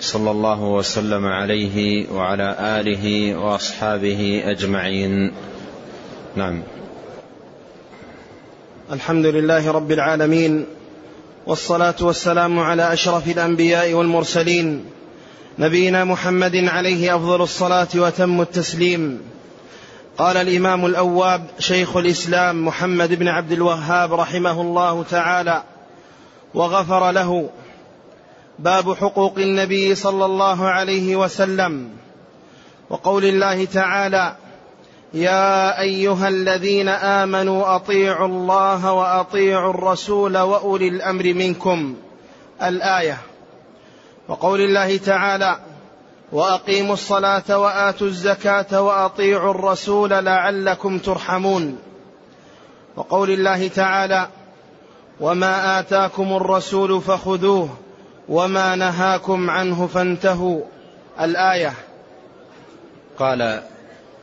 صلى الله وسلم عليه وعلى آله وأصحابه أجمعين. نعم. الحمد لله رب العالمين والصلاة والسلام على أشرف الأنبياء والمرسلين نبينا محمد عليه أفضل الصلاة وتم التسليم. قال الإمام الأواب شيخ الإسلام محمد بن عبد الوهاب رحمه الله تعالى وغفر له باب حقوق النبي صلى الله عليه وسلم. وقول الله تعالى يا أيها الذين آمنوا أطيعوا الله وأطيعوا الرسول وأولي الأمر منكم. الآية. وقول الله تعالى وأقيموا الصلاة وآتوا الزكاة وأطيعوا الرسول لعلكم ترحمون. وقول الله تعالى وما آتاكم الرسول فخذوه وما نهاكم عنه فانتهوا. الآية. قال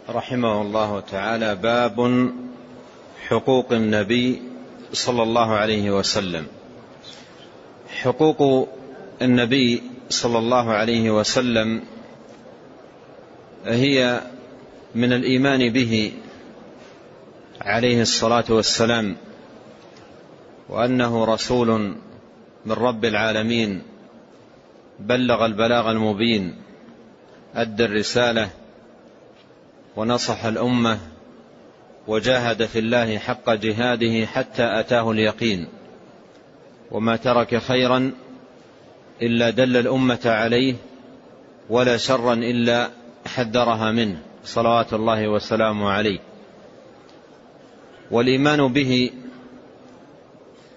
رحمه الله تعالى باب حقوق النبي صلى الله عليه وسلم. حقوق النبي صلى الله عليه وسلم هي من الإيمان به عليه الصلاة والسلام وأنه رسول من رب العالمين. بلغ البلاغ المبين أدى الرسالة ونصح الأمة وجاهد في الله حق جهاده حتى أتاه اليقين. وما ترك خيرا إلا دل الأمة عليه ولا شرا إلا حذرها منه. صلوات الله وسلامه عليه. والإيمان به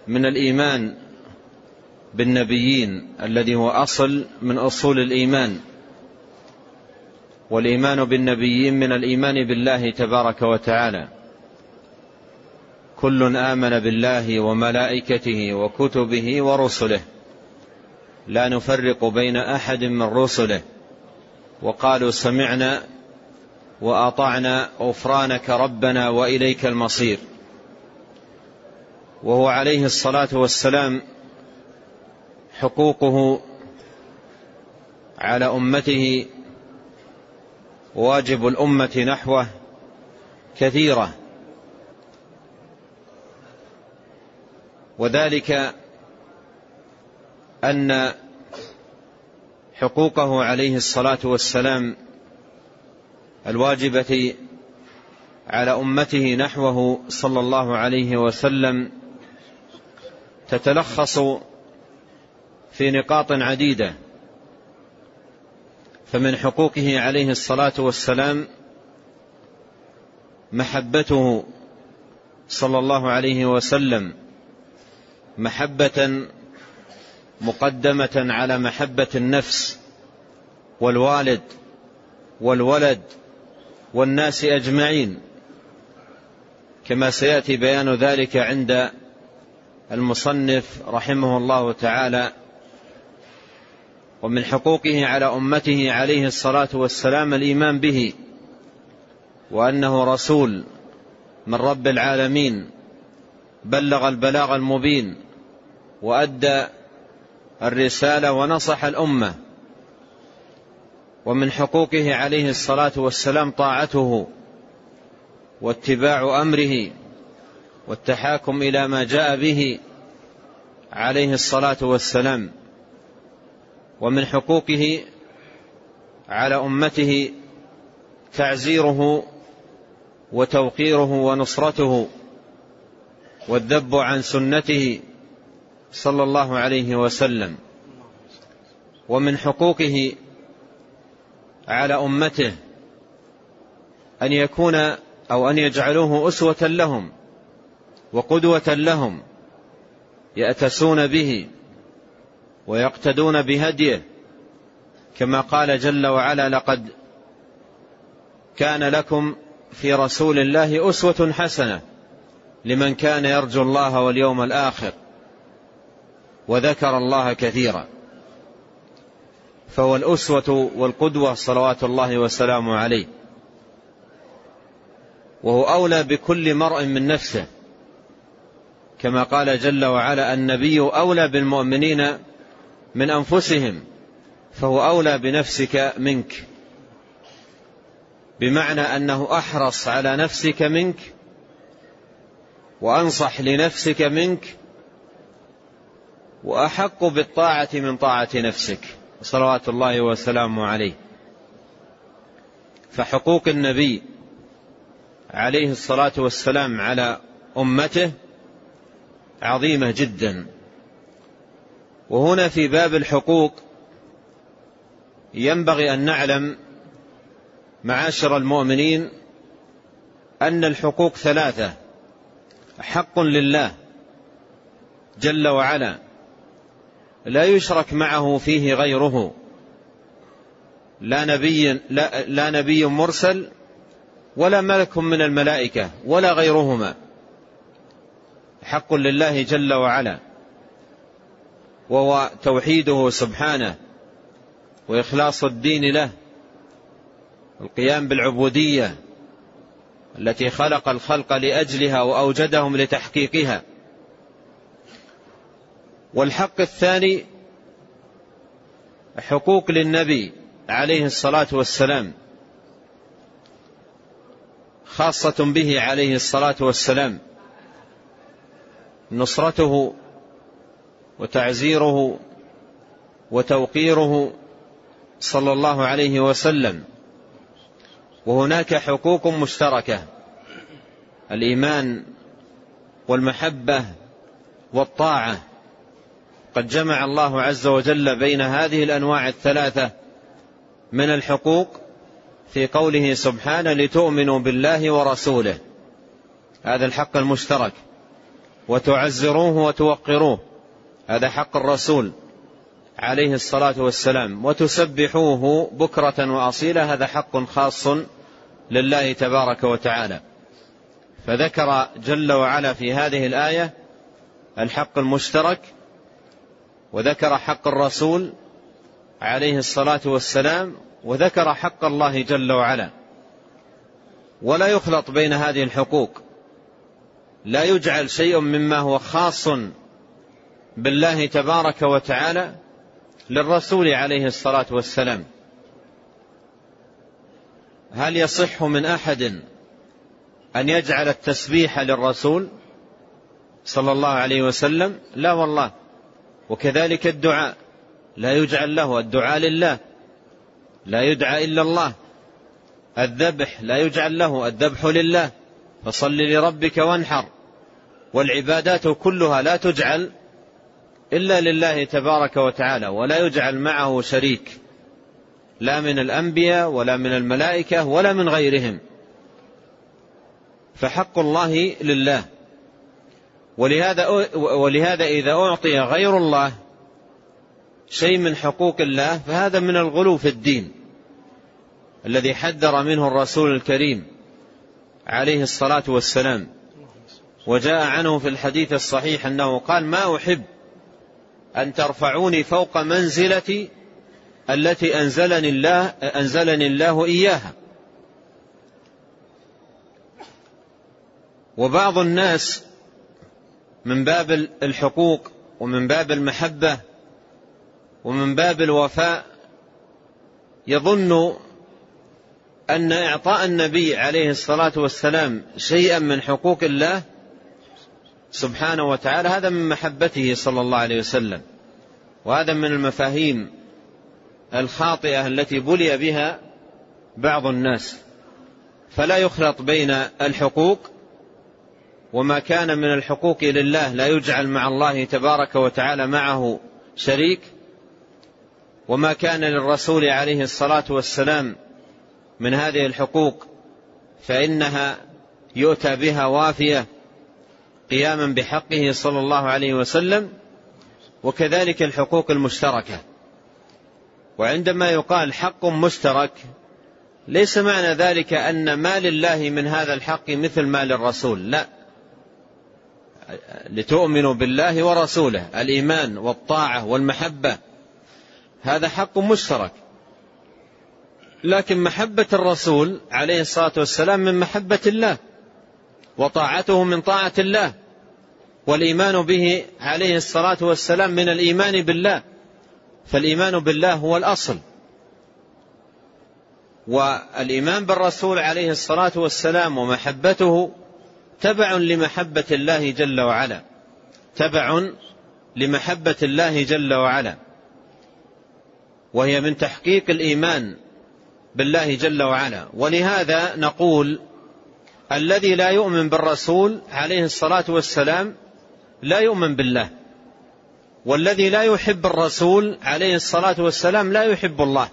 من الإيمان بالنبيين الذي هو أصل من أصول الإيمان. والإيمان بالنبيين من الإيمان بالله تبارك وتعالى. كل آمن بالله وملائكته وكتبه ورسله. لا نفرق بين أحد من رسله. وقالوا سمعنا وأطعنا غفرانك ربنا وإليك المصير. وهو عليه الصلاة والسلام حقوقه على أمته واجب الأمة نحوه كثيرة. وذلك أن حقوقه عليه الصلاة والسلام الواجبة على أمته نحوه صلى الله عليه وسلم تتلخص في نقاط عديدة. فمن حقوقه عليه الصلاة والسلام محبته صلى الله عليه وسلم محبة مقدمة على محبة النفس والوالد والولد والناس أجمعين. كما سيأتي بيان ذلك عند المصنف رحمه الله تعالى ومن حقوقه على أمته عليه الصلاة والسلام الإيمان به وأنه رسول من رب العالمين بلغ البلاغ المبين وأدى الرسالة ونصح الأمة ومن حقوقه عليه الصلاة والسلام طاعته واتباع أمره والتحاكم إلى ما جاء به عليه الصلاة والسلام. ومن حقوقه على أمته تعزيره وتوقيره ونصرته والذب عن سنته صلى الله عليه وسلم. ومن حقوقه على أمته أن يكون أو أن يجعلوه أسوة لهم وقدوة لهم يأتسون به ويقتدون بهديه. كما قال جل وعلا لقد كان لكم في رسول الله أسوة حسنة لمن كان يرجو الله واليوم الآخر وذكر الله كثيرا. فهو الأسوة والقدوة صلوات الله وسلامه عليه. وهو أولى بكل مرء من نفسه. كما قال جل وعلا النبي أولى بالمؤمنين من أنفسهم فهو أولى بنفسك منك. بمعنى أنه أحرص على نفسك منك وأنصح لنفسك منك وأحق بالطاعة من طاعة نفسك. صلوات الله وسلامه عليه. فحقوق النبي عليه الصلاة والسلام على أمته عظيمة جدا. وهنا في باب الحقوق ينبغي أن نعلم معاشر المؤمنين أن الحقوق ثلاثة حق لله جل وعلا لا يشرك معه فيه غيره لا نبي لا, لا نبي مرسل ولا ملك من الملائكة ولا غيرهما. حق لله جل وعلا. وهو توحيده سبحانه وإخلاص الدين له القيام بالعبودية التي خلق الخلق لأجلها وأوجدهم لتحقيقها. والحق الثاني حقوق للنبي عليه الصلاة والسلام خاصة به عليه الصلاة والسلام. نصرته وتعزيره وتوقيره صلى الله عليه وسلم. وهناك حقوق مشتركة. الإيمان والمحبة والطاعة. قد جمع الله عز وجل بين هذه الأنواع الثلاثة من الحقوق في قوله سبحانه لتؤمنوا بالله ورسوله. هذا الحق المشترك. وتعزروه وتوقروه. هذا حق الرسول عليه الصلاة والسلام. وتسبحوه بكرة وأصيلا هذا حق خاص لله تبارك وتعالى. فذكر جل وعلا في هذه الآية الحق المشترك وذكر حق الرسول عليه الصلاة والسلام وذكر حق الله جل وعلا. ولا يخلط بين هذه الحقوق. لا يجعل شيء مما هو خاص بالله تبارك وتعالى للرسول عليه الصلاة والسلام. هل يصح من أحد أن يجعل التسبيح للرسول صلى الله عليه وسلم؟ لا والله. وكذلك الدعاء. لا يجعل له الدعاء لله. لا يدعى إلا الله. الذبح. لا يجعل له الذبح لله. فصل لربك وانحر. والعبادات كلها لا تجعل إلا لله تبارك وتعالى ولا يجعل معه شريك. لا من الأنبياء ولا من الملائكة ولا من غيرهم. فحق الله لله. ولهذا ولهذا إذا أعطي غير الله شيء من حقوق الله فهذا من الغلو في الدين. الذي حذر منه الرسول الكريم عليه الصلاة والسلام. وجاء عنه في الحديث الصحيح أنه قال ما أحب أن ترفعوني فوق منزلتي التي أنزلني الله أنزلني الله إياها. وبعض الناس من باب الحقوق ومن باب المحبة ومن باب الوفاء يظن أن إعطاء النبي عليه الصلاة والسلام شيئا من حقوق الله سبحانه وتعالى هذا من محبته صلى الله عليه وسلم. وهذا من المفاهيم الخاطئة التي بلي بها بعض الناس. فلا يخلط بين الحقوق وما كان من الحقوق لله. لا يجعل مع الله تبارك وتعالى معه شريك. وما كان للرسول عليه الصلاة والسلام من هذه الحقوق فإنها يؤتى بها وافية. قياما بحقه صلى الله عليه وسلم وكذلك الحقوق المشتركة. وعندما يقال حق مشترك ليس معنى ذلك أن ما لله من هذا الحق مثل ما للرسول لا. لتؤمنوا بالله ورسوله الإيمان والطاعة والمحبة. هذا حق مشترك. لكن محبة الرسول عليه الصلاة والسلام من محبة الله وطاعته من طاعة الله. والإيمان به عليه الصلاة والسلام من الإيمان بالله. فالإيمان بالله هو الأصل. والإيمان بالرسول عليه الصلاة والسلام ومحبته تبع لمحبة الله جل وعلا. تبع لمحبة الله جل وعلا. وهي من تحقيق الإيمان بالله جل وعلا. ولهذا نقول الذي لا يؤمن بالرسول عليه الصلاة والسلام لا يؤمن بالله. والذي لا يحب الرسول عليه الصلاة والسلام لا يحب الله.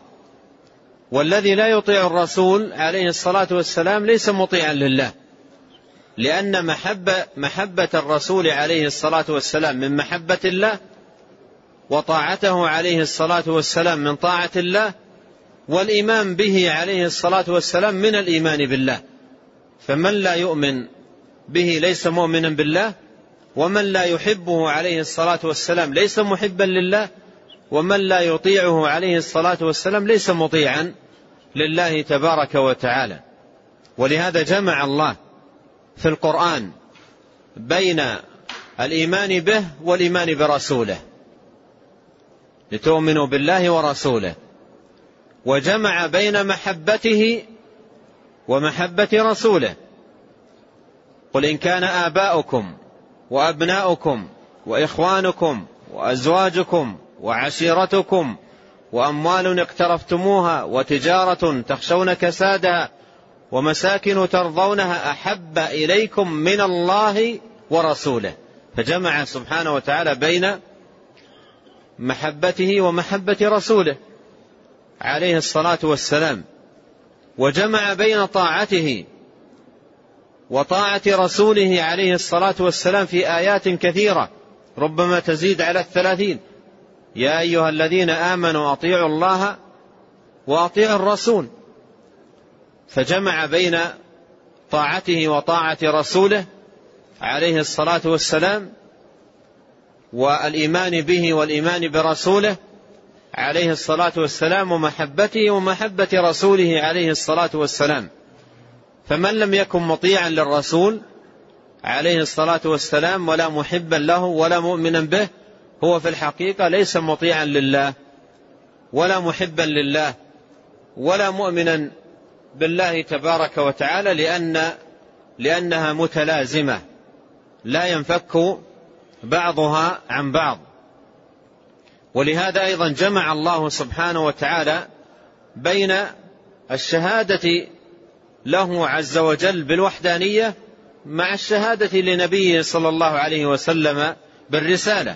والذي لا يطيع الرسول عليه الصلاة والسلام ليس مطيعا لله. لأن محبة, محبة الرسول عليه الصلاة والسلام من محبة الله وطاعته عليه الصلاة والسلام من طاعة الله والإيمان به عليه الصلاة والسلام من الإيمان بالله. فمن لا يؤمن به ليس مؤمنا بالله؟ ومن لا يحبه عليه الصلاة والسلام ليس محبا لله ومن لا يطيعه عليه الصلاة والسلام ليس مطيعا لله تبارك وتعالى. ولهذا جمع الله في القرآن بين الإيمان به والإيمان برسوله. لتؤمنوا بالله ورسوله. وجمع بين محبته ومحبة رسوله. قل إن كان آباؤكم وأبناؤكم وإخوانكم وأزواجكم وعشيرتكم وأموال اقترفتموها وتجارة تخشون كسادها ومساكن ترضونها أحب إليكم من الله ورسوله. فجمع سبحانه وتعالى بين محبته ومحبة رسوله عليه الصلاة والسلام وجمع بين طاعته وطاعة رسوله عليه الصلاة والسلام في آيات كثيرة ربما تزيد على الثلاثين. يا أيها الذين آمنوا أطيعوا الله وأطيعوا الرسول. فجمع بين طاعته وطاعة رسوله عليه الصلاة والسلام والإيمان به والإيمان برسوله عليه الصلاة والسلام ومحبته ومحبة رسوله عليه الصلاة والسلام. فمن لم يكن مطيعا للرسول عليه الصلاة والسلام ولا محبا له ولا مؤمنا به هو في الحقيقة ليس مطيعا لله ولا محبا لله ولا مؤمنا بالله تبارك وتعالى لأن لأنها متلازمة لا ينفك بعضها عن بعض. ولهذا أيضا جمع الله سبحانه وتعالى بين الشهادة له عز وجل بالوحدانية مع الشهادة لنبيه صلى الله عليه وسلم بالرسالة.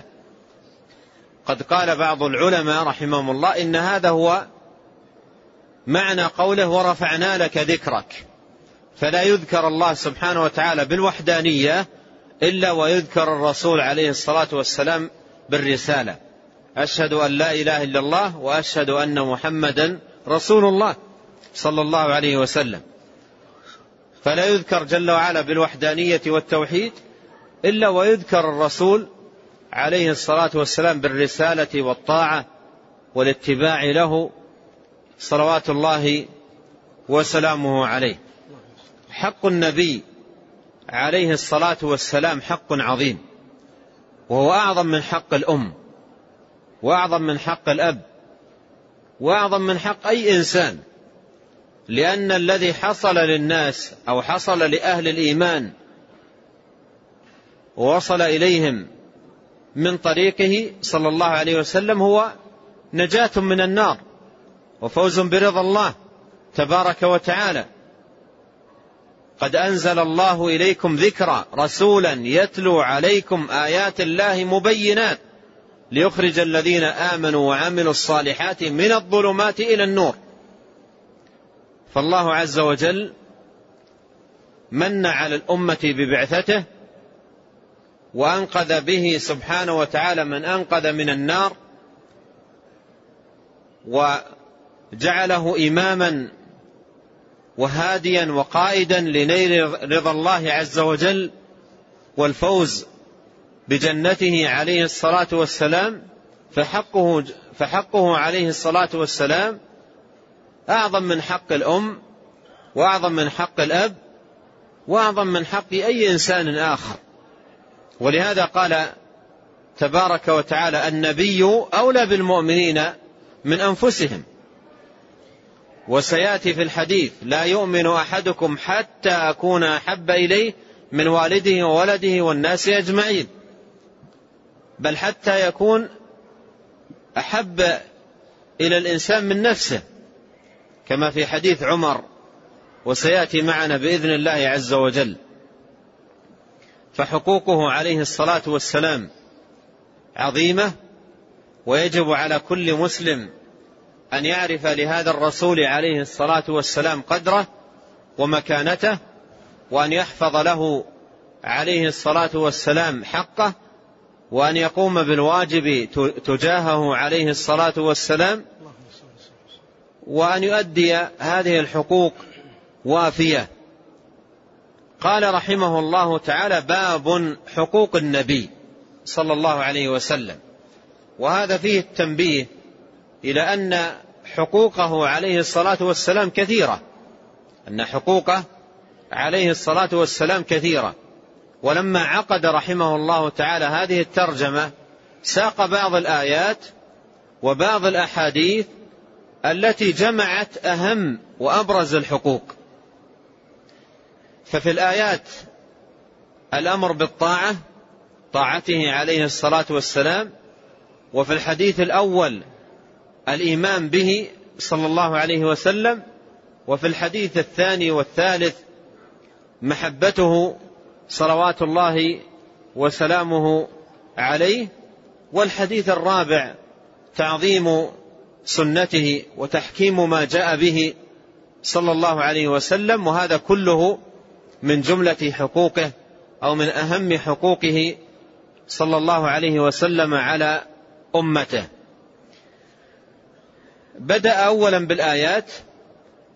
قد قال بعض العلماء رحمهم الله إن هذا هو معنى قوله ورفعنا لك ذكرك. فلا يذكر الله سبحانه وتعالى بالوحدانية إلا ويذكر الرسول عليه الصلاة والسلام بالرسالة. أشهد أن لا إله إلا الله وأشهد أن محمدا رسول الله صلى الله عليه وسلم. فلا يذكر جل وعلا بالوحدانية والتوحيد إلا ويذكر الرسول عليه الصلاة والسلام بالرسالة والطاعة والاتباع له صلوات الله وسلامه عليه. حق النبي عليه الصلاة والسلام حق عظيم وهو أعظم من حق الأم وأعظم من حق الأب وأعظم من حق أي إنسان. لأن الذي حصل للناس أو حصل لأهل الإيمان ووصل إليهم من طريقه صلى الله عليه وسلم هو نجاة من النار وفوز برضا الله تبارك وتعالى. قد أنزل الله إليكم ذكرا رسولا يتلو عليكم آيات الله مبينات ليخرج الذين آمنوا وعملوا الصالحات من الظلمات إلى النور. فالله عز وجل من على الأمة ببعثته وأنقذ به سبحانه وتعالى من أنقذ من النار وجعله إماما وهاديا وقائدا لنيل رضا الله عز وجل والفوز بجنته عليه الصلاة والسلام فحقه, فحقه عليه الصلاة والسلام أعظم من حق الأم وأعظم من حق الأب وأعظم من حق أي إنسان آخر. ولهذا قال تبارك وتعالى النبي أولى بالمؤمنين من أنفسهم. وسيأتي في الحديث لا يؤمن أحدكم حتى أكون أحب إليه من والده وولده والناس أجمعين. بل حتى يكون أحب إلى الإنسان من نفسه. كما في حديث عمر وسيأتي معنا بإذن الله عز وجل. فحقوقه عليه الصلاة والسلام عظيمة ويجب على كل مسلم أن يعرف لهذا الرسول عليه الصلاة والسلام قدره ومكانته وأن يحفظ له عليه الصلاة والسلام حقه وأن يقوم بالواجب تجاهه عليه الصلاة والسلام وأن يؤدي هذه الحقوق وافية. قال رحمه الله تعالى باب حقوق النبي صلى الله عليه وسلم. وهذا فيه التنبيه إلى أن حقوقه عليه الصلاة والسلام كثيرة. أن حقوقه عليه الصلاة والسلام كثيرة. ولما عقد رحمه الله تعالى هذه الترجمة ساق بعض الآيات وبعض الأحاديث التي جمعت أهم وأبرز الحقوق. ففي الآيات الأمر بالطاعة طاعته عليه الصلاة والسلام وفي الحديث الأول الإيمان به صلى الله عليه وسلم وفي الحديث الثاني والثالث محبته صلوات الله وسلامه عليه والحديث الرابع تعظيم سنته وتحكيم ما جاء به صلى الله عليه وسلم وهذا كله من جملة حقوقه أو من أهم حقوقه صلى الله عليه وسلم على أمته. بدأ أولا بالآيات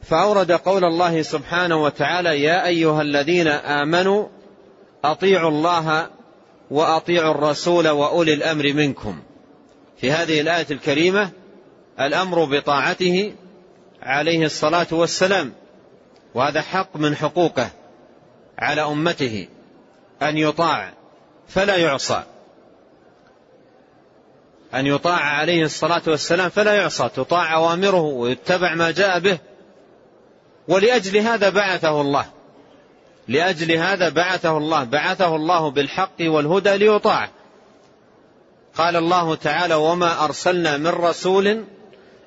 فأورد قول الله سبحانه وتعالى يا أيها الذين آمنوا أطيعوا الله وأطيعوا الرسول وأولي الأمر منكم. في هذه الآية الكريمة الأمر بطاعته عليه الصلاة والسلام وهذا حق من حقوقه على أمته أن يطاع فلا يعصى. أن يطاع عليه الصلاة والسلام فلا يعصى تطاع أوامره ويتبع ما جاء به. ولأجل هذا بعثه الله لأجل هذا بعثه الله بعثه الله بالحق والهدى ليطاع. قال الله تعالى وما أرسلنا من رسول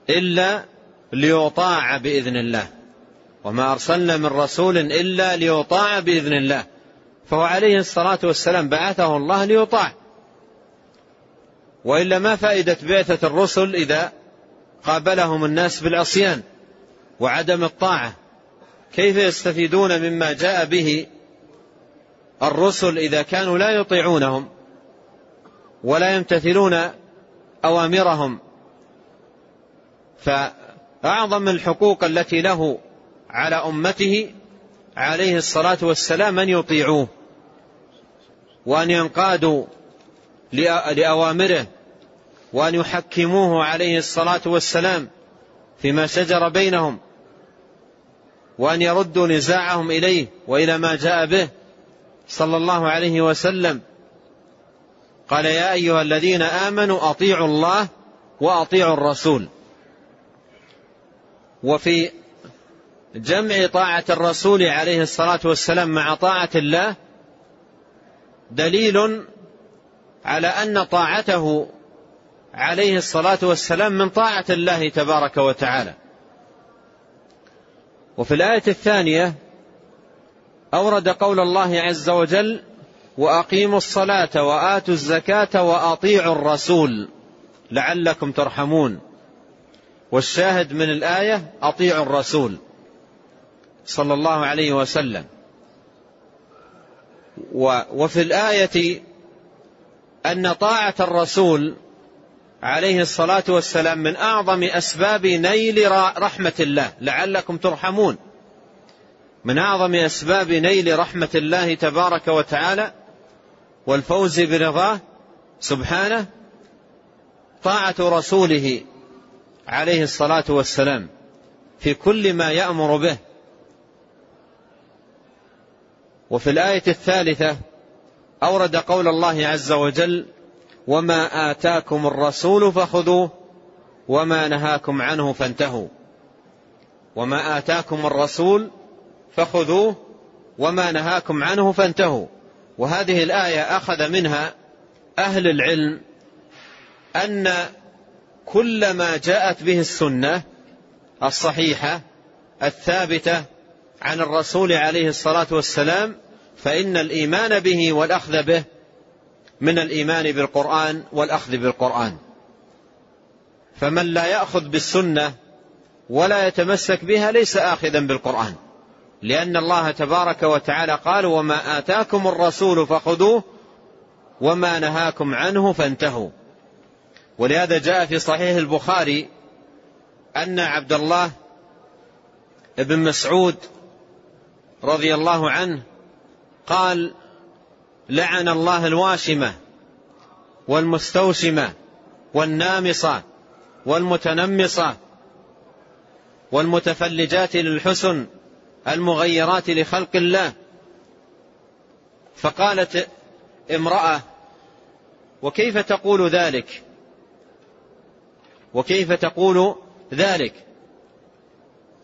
إلا ليطاع بإذن الله. وما أرسلنا من رسول إلا ليطاع بإذن الله. فهو عليه الصلاة والسلام بعثه الله ليطاع. وإلا ما فائدة بعثة الرسل إذا قابلهم الناس بالعصيان وعدم الطاعة؟ كيف يستفيدون مما جاء به الرسل إذا كانوا لا يطيعونهم ولا يمتثلون أوامرهم؟ فأعظم الحقوق التي له على أمته عليه الصلاة والسلام أن يطيعوه وأن ينقادوا لأوامره وأن يحكموه عليه الصلاة والسلام فيما شجر بينهم وأن يردوا نزاعهم إليه وإلى ما جاء به صلى الله عليه وسلم. قال يا أيها الذين آمنوا أطيعوا الله وأطيعوا الرسول. وفي جمع طاعة الرسول عليه الصلاة والسلام مع طاعة الله دليل على أن طاعته عليه الصلاة والسلام من طاعة الله تبارك وتعالى. وفي الآية الثانية أورد قول الله عز وجل وأقيموا الصلاة وآتوا الزكاة وأطيعوا الرسول لعلكم ترحمون والشاهد من الآية أطيعوا الرسول صلى الله عليه وسلم. وفي الآية أن طاعة الرسول عليه الصلاة والسلام من أعظم أسباب نيل رحمة الله لعلكم ترحمون. من أعظم أسباب نيل رحمة الله تبارك وتعالى والفوز برضاه سبحانه طاعة رسوله عليه الصلاة والسلام في كل ما يأمر به. وفي الآية الثالثة أورد قول الله عز وجل وما آتاكم الرسول فخذوه وما نهاكم عنه فانتهوا. وما آتاكم الرسول فخذوه وما نهاكم عنه فانتهوا. وهذه الآية أخذ منها أهل العلم أن كل ما جاءت به السنة الصحيحة الثابتة عن الرسول عليه الصلاة والسلام فإن الإيمان به والأخذ به من الإيمان بالقرآن والأخذ بالقرآن. فمن لا يأخذ بالسنة ولا يتمسك بها ليس آخذا بالقرآن. لأن الله تبارك وتعالى قال وما آتاكم الرسول فخذوه وما نهاكم عنه فانتهوا. ولهذا جاء في صحيح البخاري أن عبد الله بن مسعود رضي الله عنه قال لعن الله الواشمة والمستوشمة والنامصة والمتنمصة والمتفلجات للحسن المغيرات لخلق الله فقالت امرأة وكيف تقول ذلك؟ وكيف تقول ذلك؟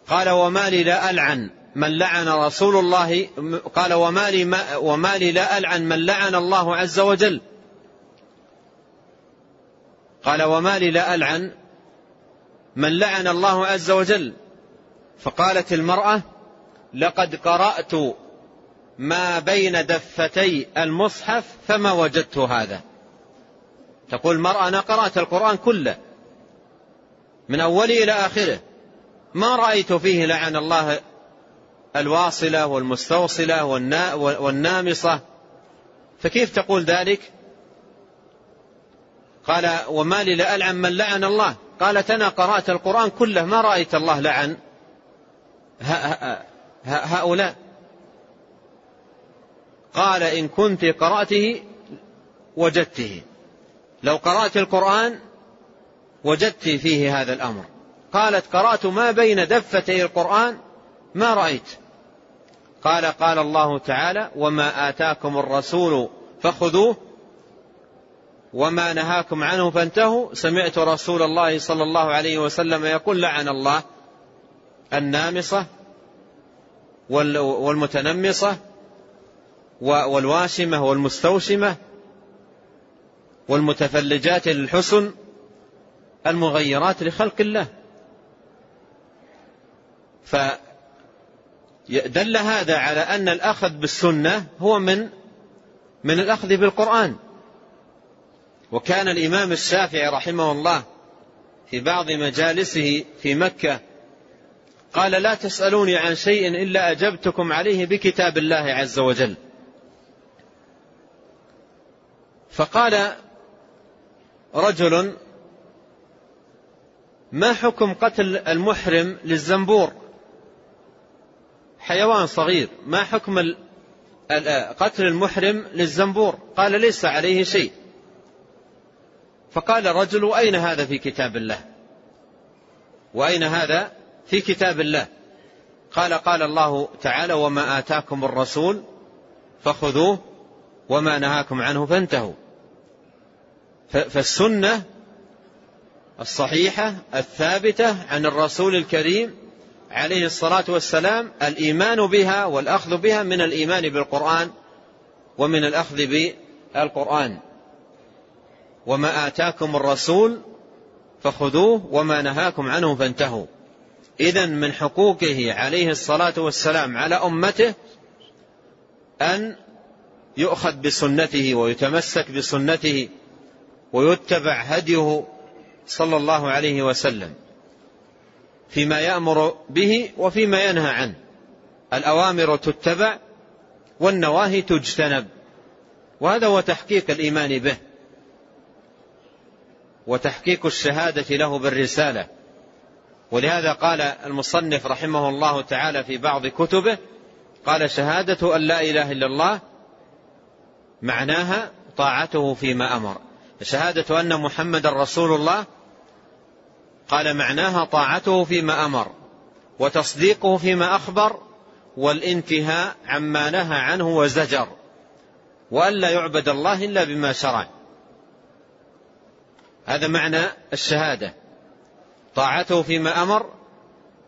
قال وما لي لا ألعن من لعن رسول الله قال وما لي, ما وما لي لا ألعن من لعن الله عز وجل. قال وما لي لا ألعن من لعن الله عز وجل. فقالت المرأة لقد قرأت ما بين دفتي المصحف فما وجدت هذا. تقول المرأة أنا قرأت القرآن كله. من أوله إلى آخره. ما رأيت فيه لعن الله الواصلة والمستوصلة والنامصة. فكيف تقول ذلك؟ قال وما لي لألعن من لعن الله. قالت أنا قرأت القرآن كله ما رأيت الله لعن هؤلاء. قال إن كنت قرأته وجدته. لو قرأت القرآن وجدت فيه هذا الأمر. قالت قرأت ما بين دفتي القرآن ما رأيت. قال قال الله تعالى وما آتاكم الرسول فخذوه وما نهاكم عنه فانتهوا. سمعت رسول الله صلى الله عليه وسلم يقول لعن الله النامصة والمتنمصة والواشمة والمستوشمة والمتفلجات للحسن المغيرات لخلق الله. فدل هذا على أن الأخذ بالسنة هو من من الأخذ بالقرآن. وكان الإمام الشافعي رحمه الله في بعض مجالسه في مكة قال لا تسألوني عن شيء إلا أجبتكم عليه بكتاب الله عز وجل. فقال رجل ما حكم قتل المحرم للزنبور؟ حيوان صغير ما حكم قتل المحرم للزنبور؟ قال ليس عليه شيء. فقال الرجل أين هذا في كتاب الله؟ وأين هذا في كتاب الله؟ قال قال الله تعالى وما آتاكم الرسول فخذوه وما نهاكم عنه فانتهوا. فالسنة الصحيحة الثابتة عن الرسول الكريم عليه الصلاة والسلام الإيمان بها والأخذ بها من الإيمان بالقرآن ومن الأخذ بالقرآن. وما آتاكم الرسول فخذوه وما نهاكم عنه فانتهوا. إذا من حقوقه عليه الصلاة والسلام على أمته أن يؤخذ بسنته ويتمسك بسنته ويتبع هديه صلى الله عليه وسلم فيما يأمر به وفيما ينهى عنه. الأوامر تتبع والنواهي تجتنب. وهذا هو تحقيق الإيمان به وتحقيق الشهادة له بالرسالة. ولهذا قال المصنف رحمه الله تعالى في بعض كتبه قال شهادة أن لا إله إلا الله معناها طاعته فيما أمر. شهادة أن محمد رسول الله قال معناها طاعته فيما أمر وتصديقه فيما أخبر والانتهاء عما نهى عنه وزجر وألا يعبد الله إلا بما شرع. هذا معنى الشهادة. طاعته فيما أمر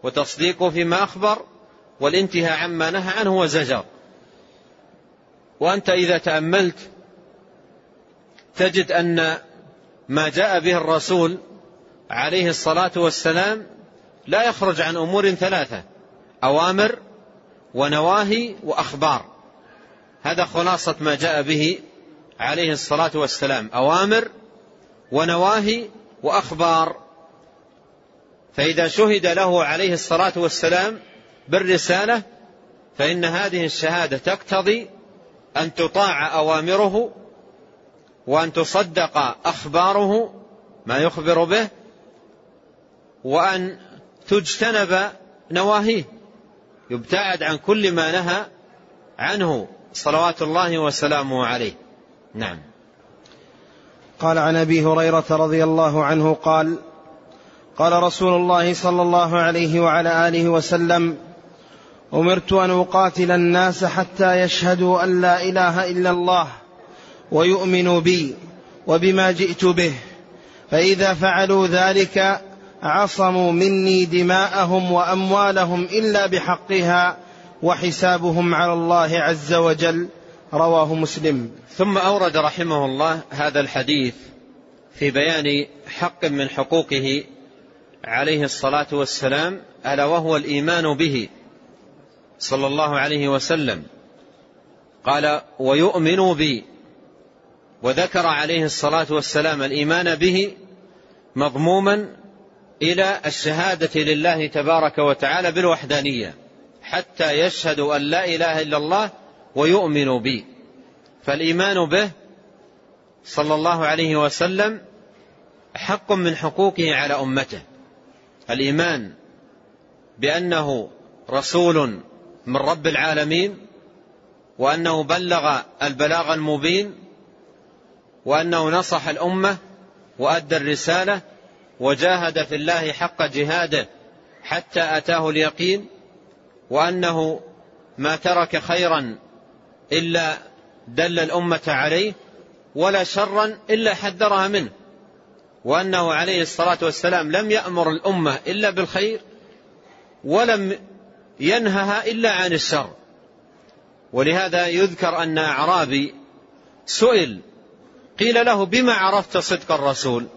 وتصديقه فيما أخبر والانتهاء عما نهى عنه وزجر. وأنت إذا تأملت تجد أن ما جاء به الرسول عليه الصلاة والسلام لا يخرج عن أمور ثلاثة أوامر ونواهي وأخبار. هذا خلاصة ما جاء به عليه الصلاة والسلام أوامر ونواهي وأخبار. فإذا شهد له عليه الصلاة والسلام بالرسالة فإن هذه الشهادة تقتضي أن تطاع أوامره وأن تصدق أخباره ما يخبر به وأن تجتنب نواهيه. يبتعد عن كل ما نهى عنه صلوات الله وسلامه عليه. نعم. قال عن أبي هريرة رضي الله عنه قال قال رسول الله صلى الله عليه وعلى آله وسلم أمرت أن أقاتل الناس حتى يشهدوا أن لا إله إلا الله ويؤمنوا بي وبما جئت به فإذا فعلوا ذلك عصموا مني دماءهم وأموالهم إلا بحقها وحسابهم على الله عز وجل. رواه مسلم. ثم أورد رحمه الله هذا الحديث في بيان حق من حقوقه عليه الصلاة والسلام ألا وهو الإيمان به صلى الله عليه وسلم. قال ويؤمن بي. وذكر عليه الصلاة والسلام الإيمان به مضموما إلى الشهادة لله تبارك وتعالى بالوحدانية حتى يشهدوا أن لا إله إلا الله ويؤمنوا بي. فالإيمان به صلى الله عليه وسلم حق من حقوقه على أمته. الإيمان بأنه رسول من رب العالمين وأنه بلغ البلاغ المبين وأنه نصح الأمة وأدى الرسالة وجاهد في الله حق جهاده حتى أتاه اليقين وأنه ما ترك خيرا إلا دل الأمة عليه ولا شرا إلا حذرها منه وأنه عليه الصلاة والسلام لم يأمر الأمة إلا بالخير ولم ينهها إلا عن الشر. ولهذا يذكر أن أعرابي سئل قيل له بما عرفت صدق الرسول؟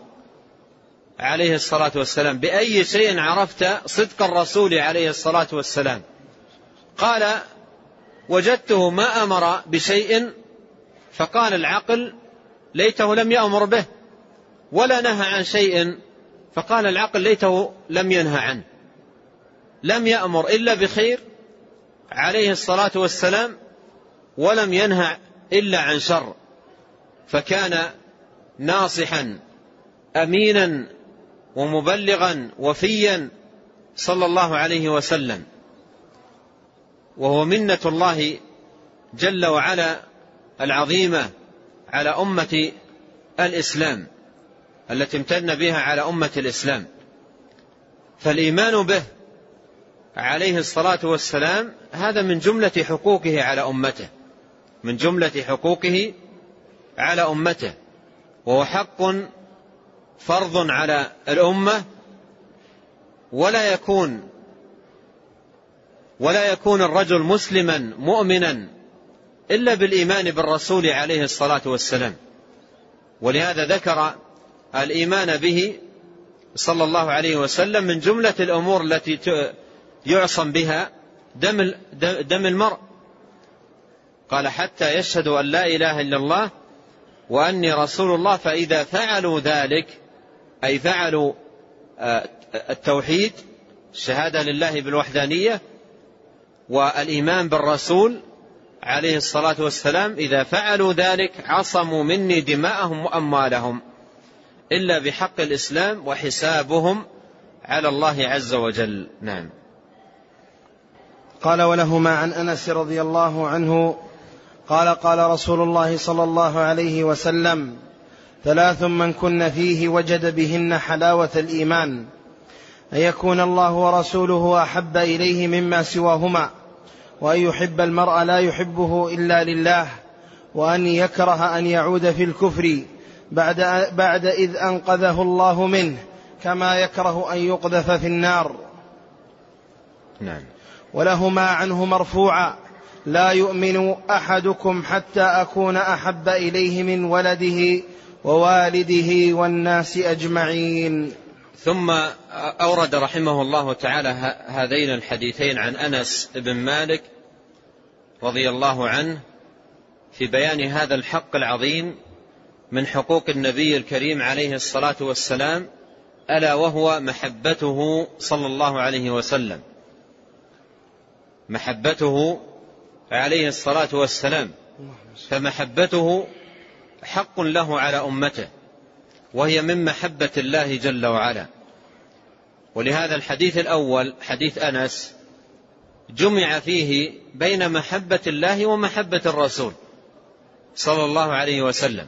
عليه الصلاة والسلام. بأي شيء عرفت صدق الرسول عليه الصلاة والسلام. قال وجدته ما أمر بشيء فقال العقل ليته لم يأمر به ولا نهى عن شيء فقال العقل ليته لم ينهى عنه. لم يأمر إلا بخير عليه الصلاة والسلام ولم ينهى إلا عن شر. فكان ناصحا أمينا ومبلغا وفيا صلى الله عليه وسلم. وهو منة الله جل وعلا العظيمة على أمة الإسلام التي امتن بها على أمة الإسلام. فالإيمان به عليه الصلاة والسلام هذا من جملة حقوقه على أمته من جملة حقوقه على أمته وهو حق فرض على الأمة ولا يكون ولا يكون الرجل مسلما مؤمنا إلا بالإيمان بالرسول عليه الصلاة والسلام. ولهذا ذكر الإيمان به صلى الله عليه وسلم من جملة الأمور التي يعصم بها دم دم المرء. قال حتى يشهدوا أن لا إله إلا الله وأني رسول الله فإذا فعلوا ذلك أي فعلوا آه، التوحيد الشهادة لله بالوحدانية والإيمان بالرسول عليه الصلاة والسلام إذا فعلوا ذلك عصموا مني دماءهم وأموالهم إلا بحق الإسلام وحسابهم على الله عز وجل. نعم. قال ولهما عن أنس رضي الله عنه قال قال رسول الله صلى الله عليه وسلم ثلاث من كن فيه وجد بهن حلاوة الإيمان. أن يكون الله ورسوله أحب إليه مما سواهما وأن يحب المرء لا يحبه إلا لله وأن يكره أن يعود في الكفر بعد بعد إذ أنقذه الله منه كما يكره أن يقذف في النار. نعم. ولهما عنه مرفوعا لا يؤمن أحدكم حتى أكون أحب إليه من ولده ووالده والناس أجمعين. ثم أورد رحمه الله تعالى هذين الحديثين عن أنس بن مالك رضي الله عنه في بيان هذا الحق العظيم من حقوق النبي الكريم عليه الصلاة والسلام ألا وهو محبته صلى الله عليه وسلم. محبته عليه الصلاة والسلام. فمحبته حق له على أمته وهي من محبة الله جل وعلا. ولهذا الحديث الأول حديث أنس جمع فيه بين محبة الله ومحبة الرسول صلى الله عليه وسلم.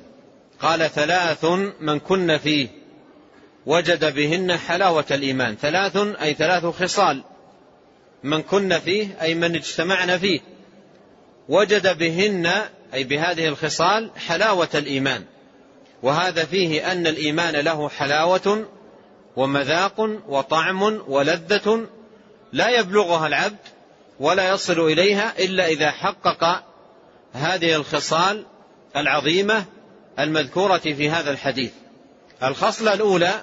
قال ثلاث من كن فيه وجد بهن حلاوة الإيمان. ثلاث أي ثلاث خصال. من كن فيه أي من اجتمعنا فيه وجد بهن أي بهذه الخصال حلاوة الإيمان. وهذا فيه أن الإيمان له حلاوة ومذاق وطعم ولذة لا يبلغها العبد ولا يصل إليها إلا إذا حقق هذه الخصال العظيمة المذكورة في هذا الحديث. الخصلة الأولى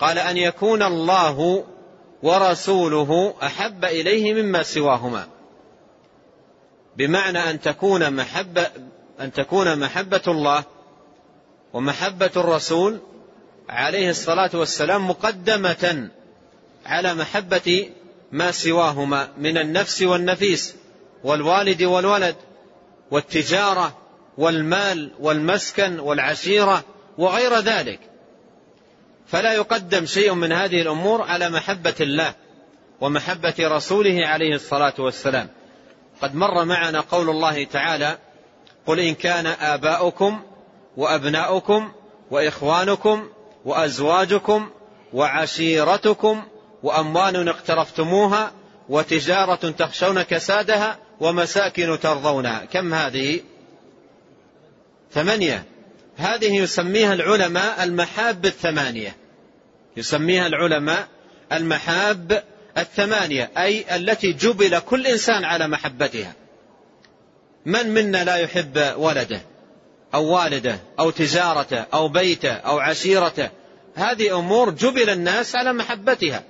قال أن يكون الله ورسوله أحب إليه مما سواهما. بمعنى أن تكون محبة أن تكون محبة الله ومحبة الرسول عليه الصلاة والسلام مقدمة على محبة ما سواهما من النفس والنفيس والوالد والولد والتجارة والمال والمسكن والعشيرة وغير ذلك. فلا يقدم شيء من هذه الأمور على محبة الله ومحبة رسوله عليه الصلاة والسلام. قد مر معنا قول الله تعالى قل إن كان آباؤكم وأبناؤكم وإخوانكم وأزواجكم وعشيرتكم وأموال اقترفتموها وتجارة تخشون كسادها ومساكن ترضونها. كم هذه؟ ثمانية. هذه يسميها العلماء المحاب الثمانية. يسميها العلماء المحاب الثمانية أي التي جبل كل إنسان على محبتها. من منا لا يحب ولده أو والده أو تجارته أو بيته أو عشيرته؟ هذه أمور جبل الناس على محبتها.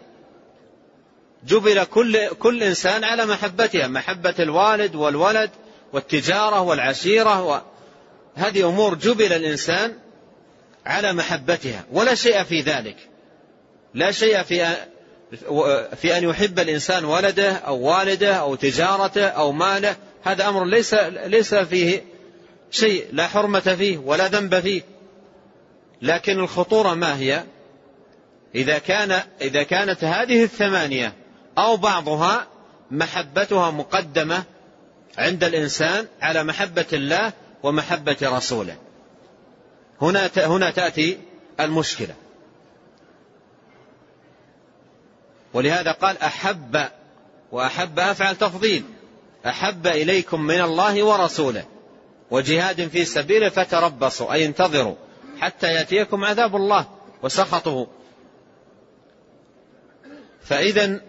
جبل كل, كل إنسان على محبتها محبة الوالد والولد والتجارة والعشيرة هذه أمور جبل الإنسان على محبتها ولا شيء في ذلك. لا شيء في في أن يحب الإنسان ولده أو والده أو تجارته أو ماله هذا أمر ليس ليس فيه شيء لا حرمة فيه ولا ذنب فيه. لكن الخطورة ما هي؟ إذا كان إذا كانت هذه الثمانية أو بعضها محبتها مقدمة عند الإنسان على محبة الله ومحبة رسوله. هنا هنا تأتي المشكلة. ولهذا قال أحب وأحب أفعل تفضيل. أحب إليكم من الله ورسوله وجهاد في سبيله فتربصوا أي انتظروا حتى يأتيكم عذاب الله وسخطه. فإذا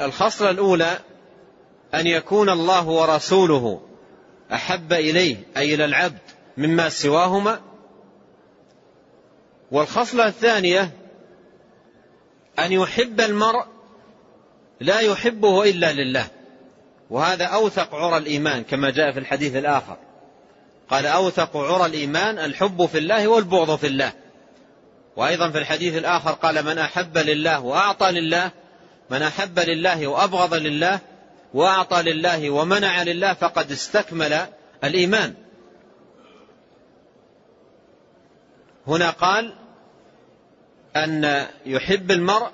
الخصلة الأولى أن يكون الله ورسوله أحب إليه أي إلى العبد مما سواهما. والخصلة الثانية أن يحب المرء لا يحبه إلا لله. وهذا أوثق عرى الإيمان كما جاء في الحديث الآخر. قال أوثق عرى الإيمان الحب في الله والبغض في الله. وأيضا في الحديث الآخر قال من أحب لله وأعطى لله من أحب لله وأبغض لله وأعطى لله ومنع لله فقد استكمل الإيمان. هنا قال أن يحب المرء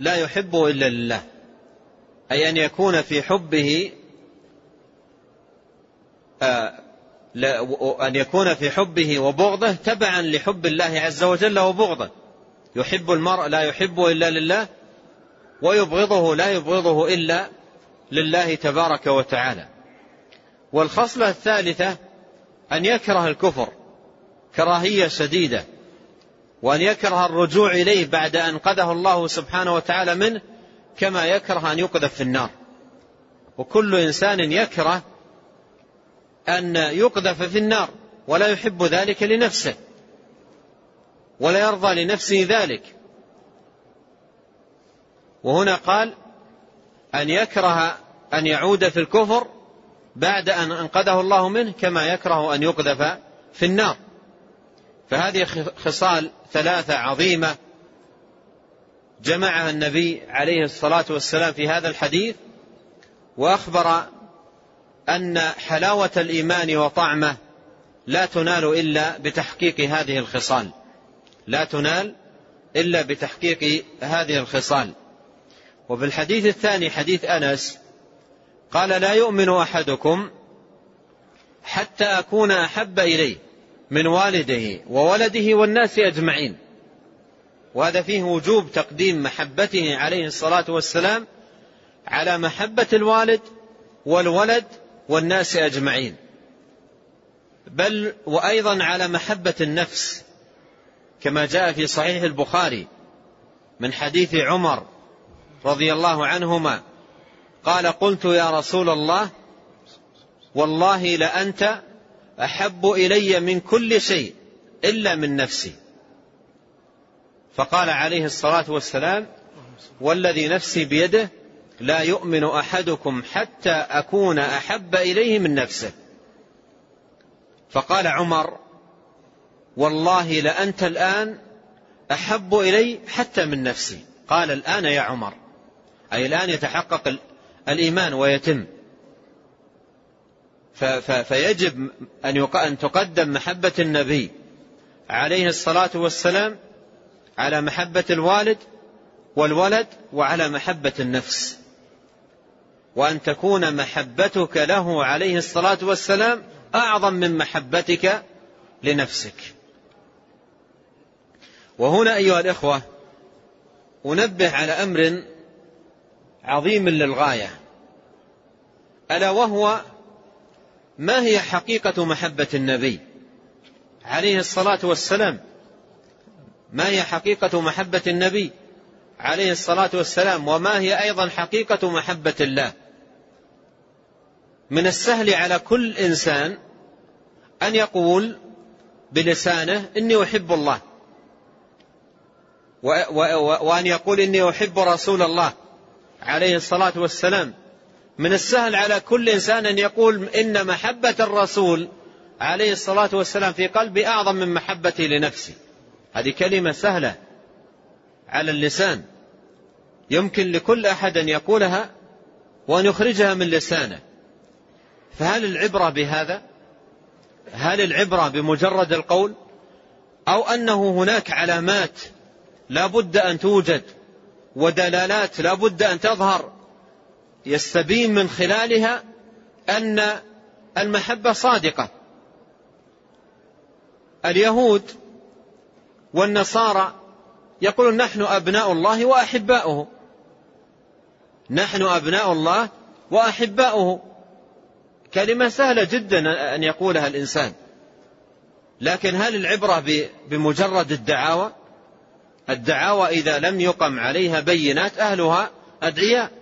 لا يحبه إلا لله. أي أن يكون في حبه آه، أن يكون في حبه وبغضه تبعا لحب الله عز وجل وبغضه. يحب المرء لا يحبه إلا لله ويبغضه لا يبغضه إلا لله تبارك وتعالى. والخصلة الثالثة أن يكره الكفر كراهية شديدة. وأن يكره الرجوع إليه بعد أن قذه الله سبحانه وتعالى منه كما يكره أن يقذف في النار. وكل إنسان يكره أن يقذف في النار ولا يحب ذلك لنفسه ولا يرضى لنفسه ذلك. وهنا قال أن يكره أن يعود في الكفر بعد أن أنقذه الله منه كما يكره أن يقذف في النار. فهذه خصال ثلاثة عظيمة جمعها النبي عليه الصلاة والسلام في هذا الحديث وأخبر أن حلاوة الإيمان وطعمه لا تنال إلا بتحقيق هذه الخصال. لا تنال إلا بتحقيق هذه الخصال. وفي الحديث الثاني حديث أنس قال لا يؤمن أحدكم حتى أكون أحب إليه. من والده وولده والناس أجمعين. وهذا فيه وجوب تقديم محبته عليه الصلاة والسلام على محبة الوالد والولد والناس أجمعين. بل وأيضا على محبة النفس كما جاء في صحيح البخاري من حديث عمر رضي الله عنهما قال قلت يا رسول الله والله لأنت أحب إلي من كل شيء إلا من نفسي. فقال عليه الصلاة والسلام والذي نفسي بيده لا يؤمن أحدكم حتى أكون أحب إليه من نفسه. فقال عمر والله لأنت الآن أحب إلي حتى من نفسي. قال الآن يا عمر أي الآن يتحقق الإيمان ويتم. فيجب أن تقدم محبة النبي عليه الصلاة والسلام على محبة الوالد والولد وعلى محبة النفس. وأن تكون محبتك له عليه الصلاة والسلام أعظم من محبتك لنفسك. وهنا أيها الإخوة أنبه على أمر عظيم للغاية ألا وهو ما هي حقيقة محبة النبي؟ عليه الصلاة والسلام. ما هي حقيقة محبة النبي؟ عليه الصلاة والسلام. وما هي أيضا حقيقة محبة الله؟ من السهل على كل إنسان أن يقول بلسانه إني أحب الله. وأن يقول إني أحب رسول الله عليه الصلاة والسلام. من السهل على كل إنسان أن يقول إن محبة الرسول عليه الصلاة والسلام في قلبي أعظم من محبتي لنفسي. هذه كلمة سهلة على اللسان. يمكن لكل أحد أن يقولها وأن يخرجها من لسانه. فهل العبرة بهذا؟ هل العبرة بمجرد القول؟ أو أنه هناك علامات لا بد أن توجد ودلالات لا بد أن تظهر يستبين من خلالها أن المحبة صادقة. اليهود والنصارى يقولون نحن أبناء الله وأحباؤه. نحن أبناء الله وأحباؤه. كلمة سهلة جدا أن يقولها الإنسان. لكن هل العبرة بمجرد الدعاوى؟ الدعاوى إذا لم يقم عليها بينات أهلها أدعياء.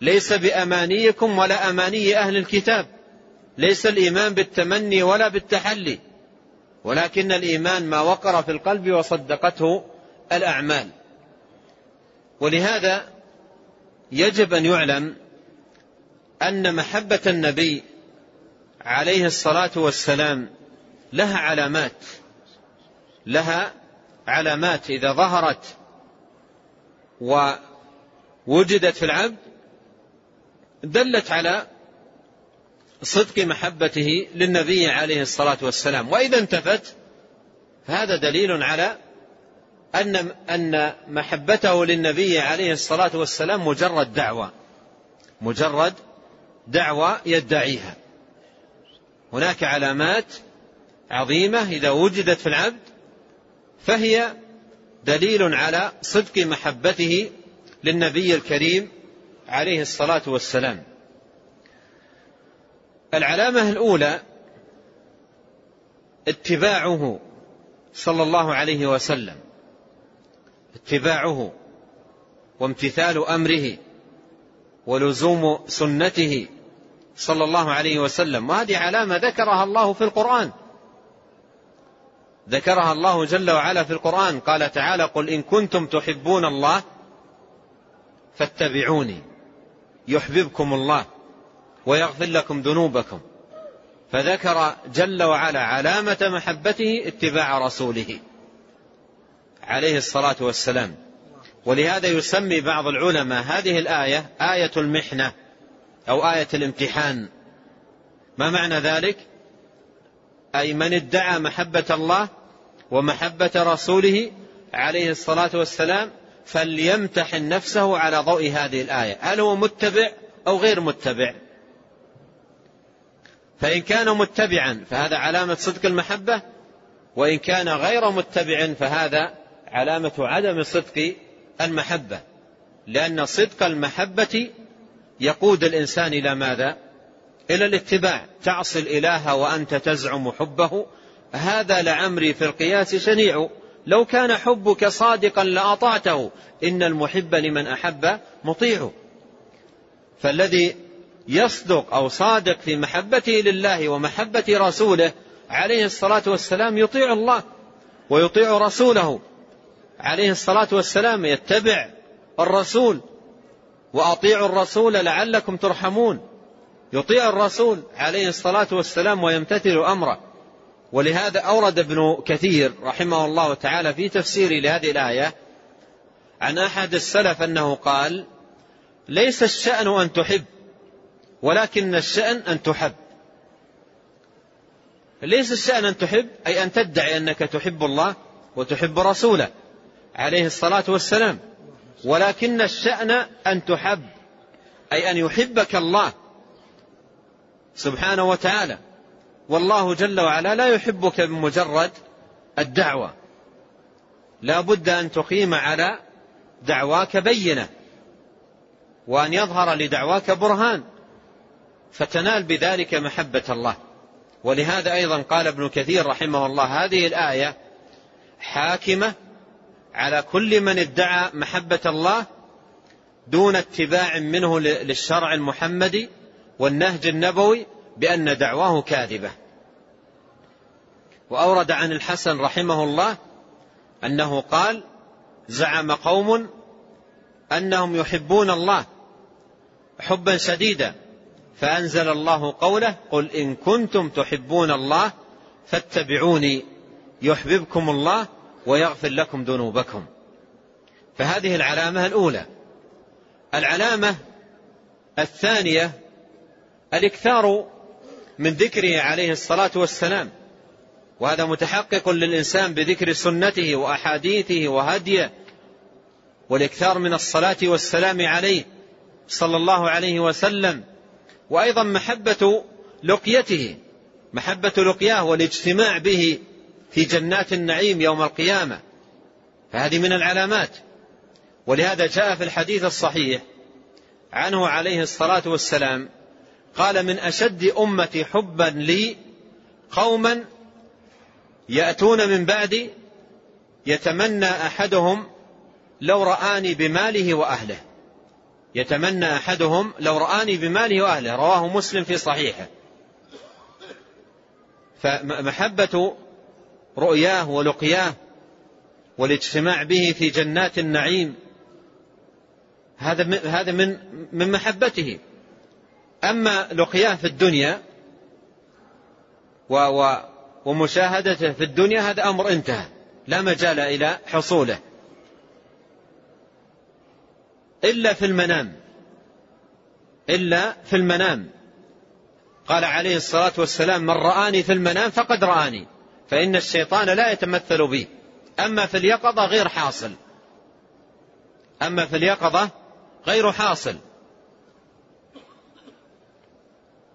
ليس بأمانيكم ولا أماني أهل الكتاب. ليس الإيمان بالتمني ولا بالتحلي. ولكن الإيمان ما وقر في القلب وصدقته الأعمال. ولهذا يجب أن يعلم أن محبة النبي عليه الصلاة والسلام لها علامات. لها علامات إذا ظهرت ووجدت في العبد دلت على صدق محبته للنبي عليه الصلاة والسلام. وإذا انتفت فهذا دليل على أن أن محبته للنبي عليه الصلاة والسلام مجرد دعوة مجرد دعوة يدعيها. هناك علامات عظيمة إذا وجدت في العبد فهي دليل على صدق محبته للنبي الكريم عليه الصلاة والسلام. العلامة الأولى اتباعه صلى الله عليه وسلم. اتباعه وامتثال أمره ولزوم سنته صلى الله عليه وسلم. وهذه علامة ذكرها الله في القرآن. ذكرها الله جل وعلا في القرآن. قال تعالى قل إن كنتم تحبون الله فاتبعوني. يحببكم الله ويغفر لكم ذنوبكم. فذكر جل وعلا علامة محبته اتباع رسوله عليه الصلاة والسلام. ولهذا يسمي بعض العلماء هذه الآية آية المحنة أو آية الامتحان. ما معنى ذلك؟ أي من ادعى محبة الله ومحبة رسوله عليه الصلاة والسلام فليمتحن نفسه على ضوء هذه الآية. هل هو متبع أو غير متبع؟ فإن كان متبعا فهذا علامة صدق المحبة. وإن كان غير متبع فهذا علامة عدم صدق المحبة. لأن صدق المحبة يقود الإنسان إلى ماذا؟ إلى الاتباع. تعصي الإله وأنت تزعم حبه. هذا لعمري في القياس شنيع. لو كان حبك صادقا لأطعته إن المحب لمن أحب مطيع. فالذي يصدق أو صادق في محبته لله ومحبة رسوله عليه الصلاة والسلام يطيع الله ويطيع رسوله. عليه الصلاة والسلام يتبع الرسول وأطيعوا الرسول لعلكم ترحمون. يطيع الرسول عليه الصلاة والسلام ويمتثل أمره. ولهذا أورد ابن كثير رحمه الله تعالى في تفسيره لهذه الآية عن أحد السلف أنه قال ليس الشأن أن تحب ولكن الشأن أن تحب. ليس الشأن أن تحب أي أن تدعي أنك تحب الله وتحب رسوله عليه الصلاة والسلام. ولكن الشأن أن تحب أي أن يحبك الله سبحانه وتعالى. والله جل وعلا لا يحبك بمجرد الدعوة. لا بد أن تقيم على دعواك بينة وأن يظهر لدعواك برهان فتنال بذلك محبة الله. ولهذا أيضا قال ابن كثير رحمه الله هذه الآية حاكمة على كل من ادعى محبة الله دون اتباع منه للشرع المحمدي والنهج النبوي بأن دعواه كاذبة. وأورد عن الحسن رحمه الله أنه قال زعم قوم أنهم يحبون الله حبا شديدا فأنزل الله قوله قل إن كنتم تحبون الله فاتبعوني يحببكم الله ويغفر لكم ذنوبكم. فهذه العلامة الأولى. العلامة الثانية الإكثار من ذكره عليه الصلاة والسلام. وهذا متحقق للإنسان بذكر سنته وأحاديثه وهديه والإكثار من الصلاة والسلام عليه صلى الله عليه وسلم. وأيضا محبة لقيته محبة لقياه والاجتماع به في جنات النعيم يوم القيامة. فهذه من العلامات. ولهذا جاء في الحديث الصحيح عنه عليه الصلاة والسلام قال من أشد أمتي حبا لي قوما يأتون من بعدي يتمنى أحدهم لو رآني بماله وأهله. يتمنى أحدهم لو رآني بماله وأهله. رواه مسلم في صحيحه. فمحبة رؤياه ولقياه والاجتماع به في جنات النعيم هذا هذا من من محبته. أما لقياه في الدنيا و و ومشاهدته في الدنيا هذا أمر انتهى. لا مجال إلى حصوله. إلا في المنام. إلا في المنام. قال عليه الصلاة والسلام من رآني في المنام فقد رآني فإن الشيطان لا يتمثل بي. أما في اليقظة غير حاصل. أما في اليقظة غير حاصل.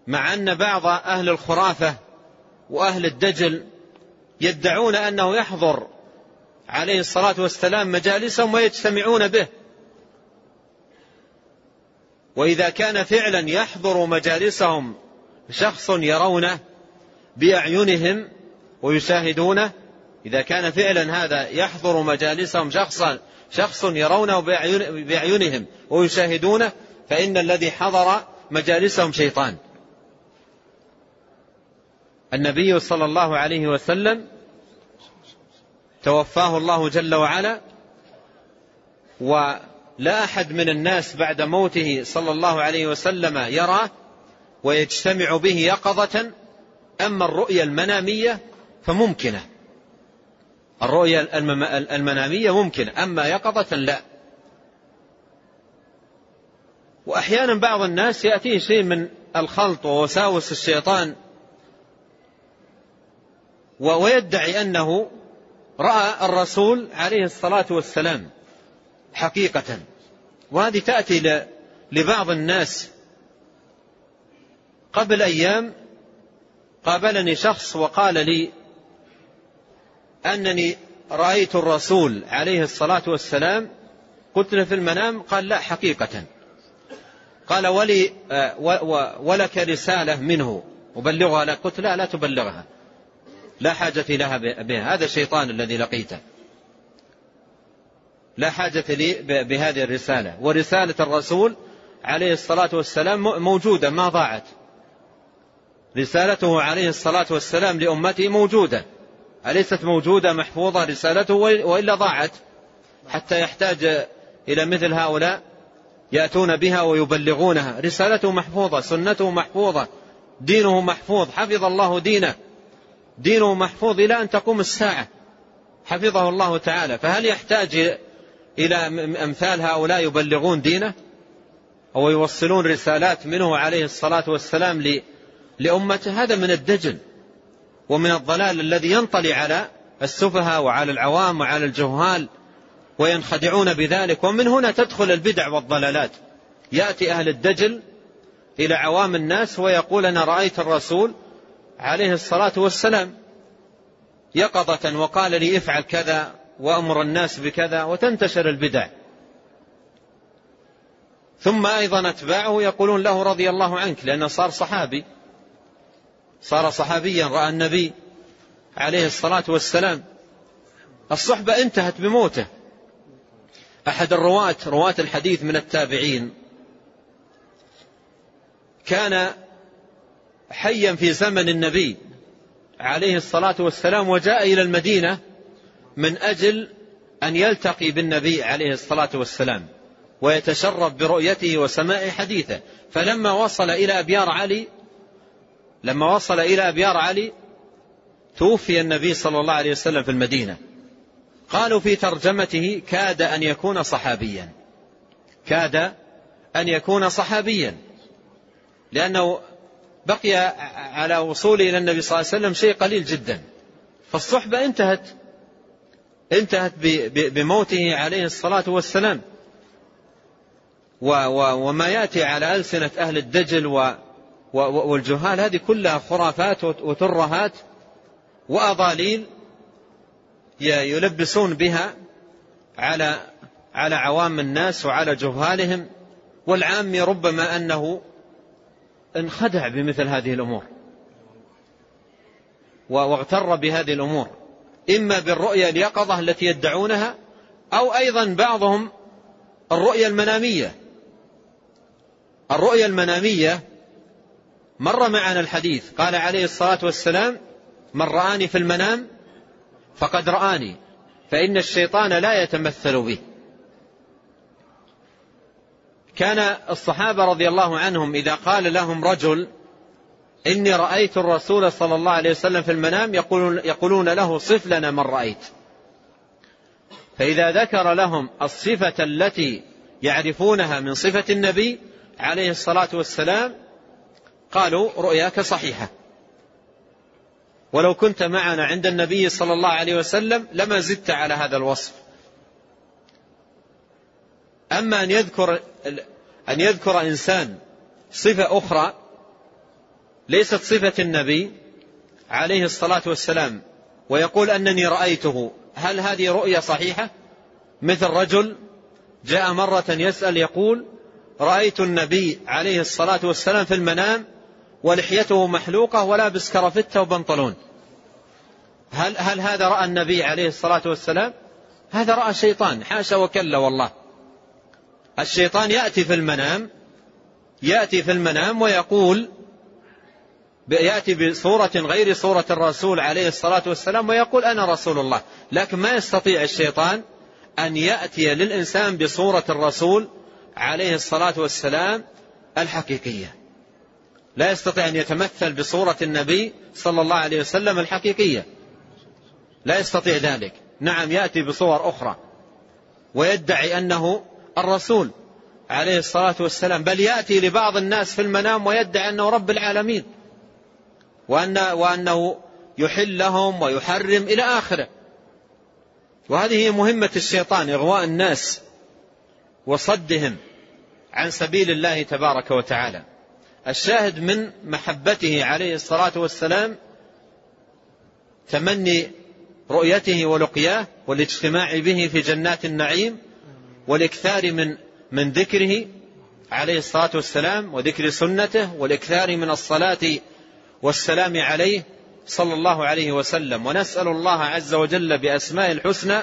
مع أن بعض أهل الخرافة وأهل الدجل يدعون أنه يحضر عليه الصلاة والسلام مجالسهم ويجتمعون به. وإذا كان فعلا يحضر مجالسهم شخص يرونه بأعينهم ويشاهدونه إذا كان فعلا هذا يحضر مجالسهم شخصا شخص يرونه بأعينهم ويشاهدونه فإن الذي حضر مجالسهم شيطان. النبي صلى الله عليه وسلم توفاه الله جل وعلا ولا أحد من الناس بعد موته صلى الله عليه وسلم يراه ويجتمع به يقظة أما الرؤيا المنامية فممكنة. الرؤيا المنامية ممكنة أما يقظة لا. وأحيانا بعض الناس يأتيه شيء من الخلط ووساوس الشيطان ويدعي أنه رأى الرسول عليه الصلاة والسلام حقيقة. وهذه تأتي لبعض الناس. قبل أيام قابلني شخص وقال لي أنني رأيت الرسول عليه الصلاة والسلام قلت له في المنام قال لا حقيقة. قال ولي ولك رسالة منه أبلغها لك. قلت لا لا تبلغها. لا حاجة لها بها. هذا الشيطان الذي لقيته. لا حاجة لي بهذه الرسالة. ورسالة الرسول عليه الصلاة والسلام موجودة ما ضاعت. رسالته عليه الصلاة والسلام لأمته موجودة. أليست موجودة محفوظة رسالته وإلا ضاعت. حتى يحتاج إلى مثل هؤلاء يأتون بها ويبلغونها. رسالته محفوظة سنته محفوظة دينه محفوظ حفظ الله دينه. دينه محفوظ إلى أن تقوم الساعة. حفظه الله تعالى. فهل يحتاج إلى أمثال هؤلاء يبلغون دينه؟ أو يوصلون رسالات منه عليه الصلاة والسلام لأمته؟ هذا من الدجل ومن الضلال الذي ينطلي على السفهاء وعلى العوام وعلى الجهال وينخدعون بذلك. ومن هنا تدخل البدع والضلالات. يأتي أهل الدجل إلى عوام الناس ويقول أنا رأيت الرسول عليه الصلاة والسلام يقظة وقال لي افعل كذا وأمر الناس بكذا وتنتشر البدع. ثم أيضا أتباعه يقولون له رضي الله عنك لأنه صار صحابي. صار صحابيا رأى النبي عليه الصلاة والسلام. الصحبة انتهت بموته. أحد الرواة رواة الحديث من التابعين. كان حيا في زمن النبي عليه الصلاة والسلام وجاء إلى المدينة من أجل أن يلتقي بالنبي عليه الصلاة والسلام ويتشرف برؤيته وسماع حديثه. فلما وصل إلى أبيار علي لما وصل إلى أبيار علي توفي النبي صلى الله عليه وسلم في المدينة. قالوا في ترجمته كاد أن يكون صحابيا. كاد أن يكون صحابيا. لأنه بقي على وصوله إلى النبي صلى الله عليه وسلم شيء قليل جدا. فالصحبة انتهت. انتهت بموته عليه الصلاة والسلام. وما يأتي على ألسنة أهل الدجل والجهال هذه كلها خرافات وترهات وأضاليل يلبسون بها على على عوام الناس وعلى جهالهم. والعام ربما أنه انخدع بمثل هذه الأمور. واغتر بهذه الأمور. إما بالرؤيا اليقظة التي يدعونها أو أيضا بعضهم الرؤيا المنامية. الرؤيا المنامية مر معنا الحديث. قال عليه الصلاة والسلام من رآني في المنام فقد رآني فإن الشيطان لا يتمثل به. كان الصحابة رضي الله عنهم إذا قال لهم رجل إني رأيت الرسول صلى الله عليه وسلم في المنام يقولون, يقولون له صف لنا من رأيت. فإذا ذكر لهم الصفة التي يعرفونها من صفة النبي عليه الصلاة والسلام قالوا رؤياك صحيحة. ولو كنت معنا عند النبي صلى الله عليه وسلم لما زدت على هذا الوصف. أما أن يذكر أن يذكر إنسان صفة أخرى ليست صفة النبي عليه الصلاة والسلام ويقول أنني رأيته هل هذه رؤية صحيحة؟ مثل رجل جاء مرة يسأل يقول رأيت النبي عليه الصلاة والسلام في المنام ولحيته محلوقة ولابس كرفتة وبنطلون. هل, هل هذا رأى النبي عليه الصلاة والسلام؟ هذا رأى شيطان حاشا وكلا والله. الشيطان يأتي في المنام يأتي في المنام ويقول يأتي بصورة غير صورة الرسول عليه الصلاة والسلام ويقول أنا رسول الله. لكن ما يستطيع الشيطان أن يأتي للإنسان بصورة الرسول عليه الصلاة والسلام الحقيقية. لا يستطيع أن يتمثل بصورة النبي صلى الله عليه وسلم الحقيقية. لا يستطيع ذلك. نعم يأتي بصور أخرى. ويدعي أنه الرسول عليه الصلاة والسلام بل يأتي لبعض الناس في المنام ويدعي أنه رب العالمين وأن وأنه يحل لهم ويحرم إلى آخره. وهذه هي مهمة الشيطان إغواء الناس وصدهم عن سبيل الله تبارك وتعالى. الشاهد من محبته عليه الصلاة والسلام تمني رؤيته ولقياه والاجتماع به في جنات النعيم والإكثار من من ذكره عليه الصلاة والسلام وذكر سنته والإكثار من الصلاة والسلام عليه صلى الله عليه وسلم. ونسأل الله عز وجل بأسماء الحسنى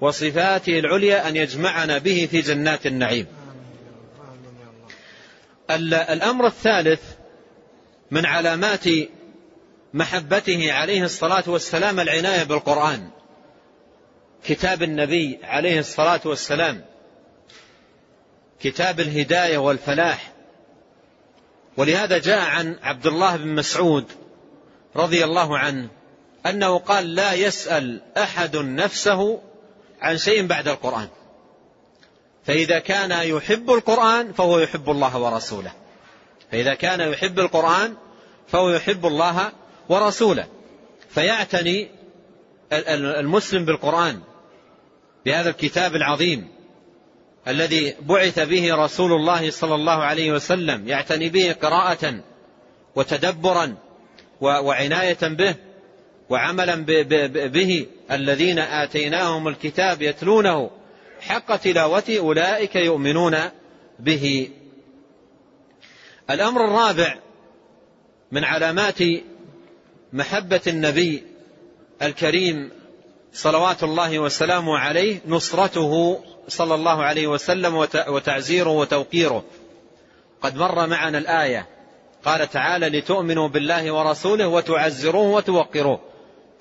وصفاته العليا أن يجمعنا به في جنات النعيم. الأمر الثالث من علامات محبته عليه الصلاة والسلام العناية بالقرآن. كتاب النبي عليه الصلاة والسلام كتاب الهداية والفلاح. ولهذا جاء عن عبد الله بن مسعود رضي الله عنه أنه قال لا يسأل أحد نفسه عن شيء بعد القرآن. فإذا كان يحب القرآن فهو يحب الله ورسوله. فإذا كان يحب القرآن فهو يحب الله ورسوله. فيعتني المسلم بالقرآن بهذا الكتاب العظيم الذي بعث به رسول الله صلى الله عليه وسلم يعتني به قراءة وتدبرا وعناية به وعملا به الذين آتيناهم الكتاب يتلونه حق تلاوته أولئك يؤمنون به. الأمر الرابع من علامات محبة النبي الكريم صلوات الله وسلامه عليه نصرته صلى الله عليه وسلم وتعزيره وتوقيره. قد مر معنا الآية قال تعالى لتؤمنوا بالله ورسوله وتعزروه وتوقروه.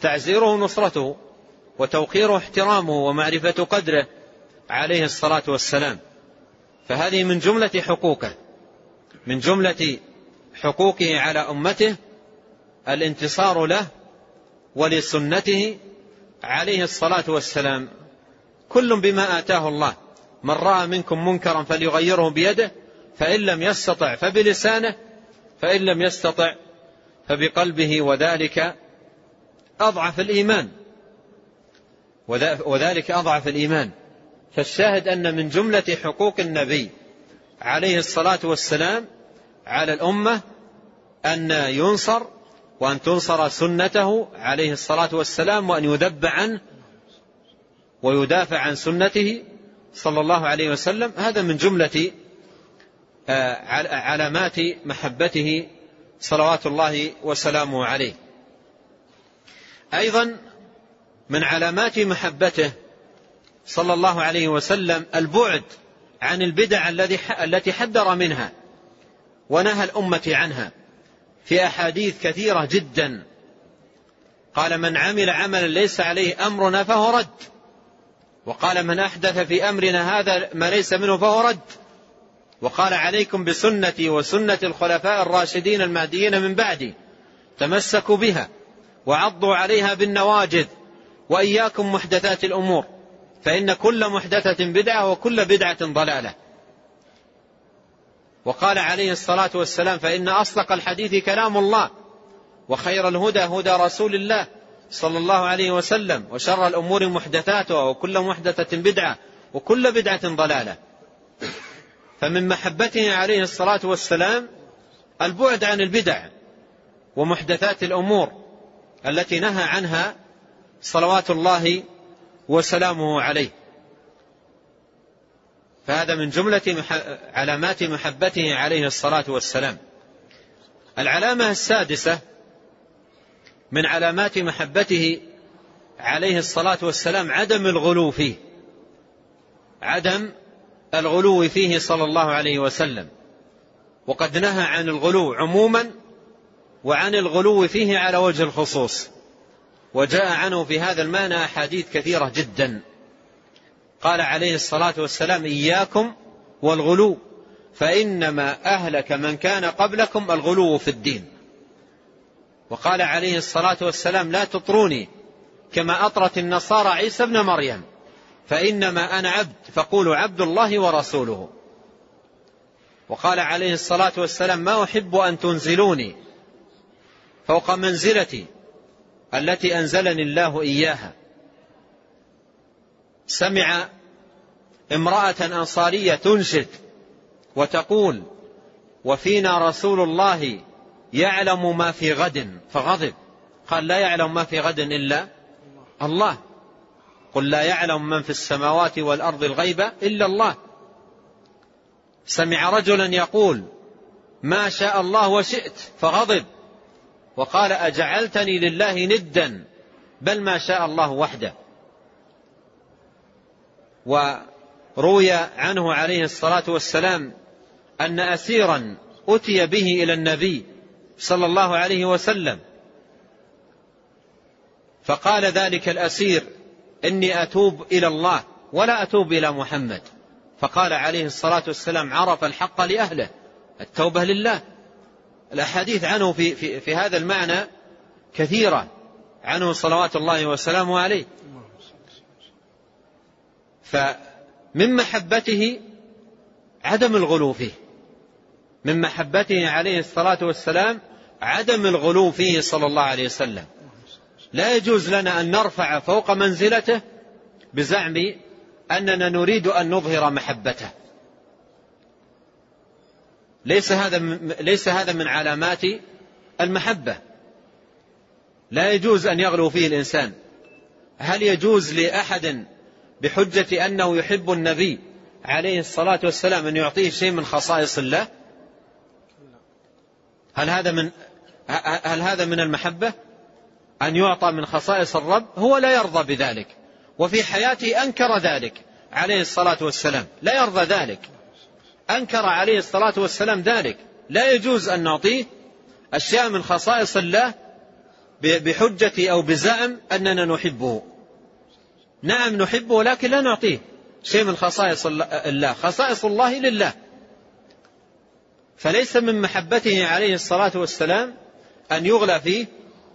تعزيره نصرته وتوقيره احترامه ومعرفة قدره عليه الصلاة والسلام. فهذه من جملة حقوقه من جملة حقوقه على أمته الانتصار له ولسنته عليه الصلاة والسلام. كل بما آتاه الله. من رأى منكم منكرا فليغيره بيده فإن لم يستطع فبلسانه فإن لم يستطع فبقلبه وذلك أضعف الإيمان. وذلك أضعف الإيمان. فالشاهد أن من جملة حقوق النبي عليه الصلاة والسلام على الأمة أن ينصر وأن تنصر سنته عليه الصلاة والسلام وأن يذب عنه ويدافع عن سنته صلى الله عليه وسلم. هذا من جملة آه، علامات محبته صلوات الله وسلامه عليه. أيضا من علامات محبته صلى الله عليه وسلم البعد عن البدع التي حذر منها ونهى الأمة عنها. في أحاديث كثيرة جدا. قال من عمل عملا ليس عليه أمرنا فهو رد. وقال من أحدث في أمرنا هذا ما ليس منه فهو رد. وقال عليكم بسنتي وسنة الخلفاء الراشدين المهديين من بعدي. تمسكوا بها وعضوا عليها بالنواجذ وإياكم محدثات الأمور. فإن كل محدثة بدعة وكل بدعة ضلالة. وقال عليه الصلاة والسلام فإن أصدق الحديث كلام الله وخير الهدى هدى رسول الله صلى الله عليه وسلم وشر الأمور محدثاتها وكل محدثة بدعة وكل بدعة ضلالة. فمن محبته عليه الصلاة والسلام البعد عن البدع ومحدثات الأمور التي نهى عنها صلوات الله وسلامه عليه. فهذا من جملة علامات محبته عليه الصلاة والسلام. العلامة السادسة من علامات محبته عليه الصلاة والسلام عدم الغلو فيه. عدم الغلو فيه صلى الله عليه وسلم. وقد نهى عن الغلو عموما وعن الغلو فيه على وجه الخصوص. وجاء عنه في هذا المعنى أحاديث كثيرة جدا. قال عليه الصلاة والسلام إياكم والغلو فإنما أهلك من كان قبلكم الغلو في الدين. وقال عليه الصلاة والسلام لا تطروني كما أطرت النصارى عيسى ابن مريم فإنما أنا عبد فقولوا عبد الله ورسوله. وقال عليه الصلاة والسلام ما أحب أن تنزلوني فوق منزلتي التي أنزلني الله إياها. سمع امرأة أنصارية تنشد وتقول وفينا رسول الله يعلم ما في غد فغضب. قال لا يعلم ما في غد إلا الله. قل لا يعلم من في السماوات والأرض الغيب إلا الله. سمع رجلا يقول ما شاء الله وشئت فغضب. وقال أجعلتني لله ندا بل ما شاء الله وحده. وروي عنه عليه الصلاة والسلام أن أسيرا أتي به إلى النبي صلى الله عليه وسلم. فقال ذلك الأسير إني أتوب إلى الله ولا أتوب إلى محمد. فقال عليه الصلاة والسلام عرف الحق لأهله التوبة لله. الأحاديث عنه في, في, في هذا المعنى كثيرة عنه صلوات الله وسلامه عليه. فمن محبته عدم الغلو فيه. من محبته عليه الصلاة والسلام عدم الغلو فيه صلى الله عليه وسلم. لا يجوز لنا أن نرفع فوق منزلته بزعم أننا نريد أن نظهر محبته. ليس هذا ليس هذا من علامات المحبة. لا يجوز أن يغلو فيه الإنسان. هل يجوز لأحد بحجة أنه يحب النبي عليه الصلاة والسلام أن يعطيه شيء من خصائص الله؟ هل هذا من هل هذا من المحبة؟ أن يعطى من خصائص الرب؟ هو لا يرضى بذلك. وفي حياته أنكر ذلك عليه الصلاة والسلام. لا يرضى ذلك. أنكر عليه الصلاة والسلام ذلك. لا يجوز أن نعطيه أشياء من خصائص الله بحجة أو بزعم أننا نحبه. نعم نحبه لكن لا نعطيه. شيء من خصائص الله. خصائص الله لله. فليس من محبته عليه الصلاة والسلام أن يغلى فيه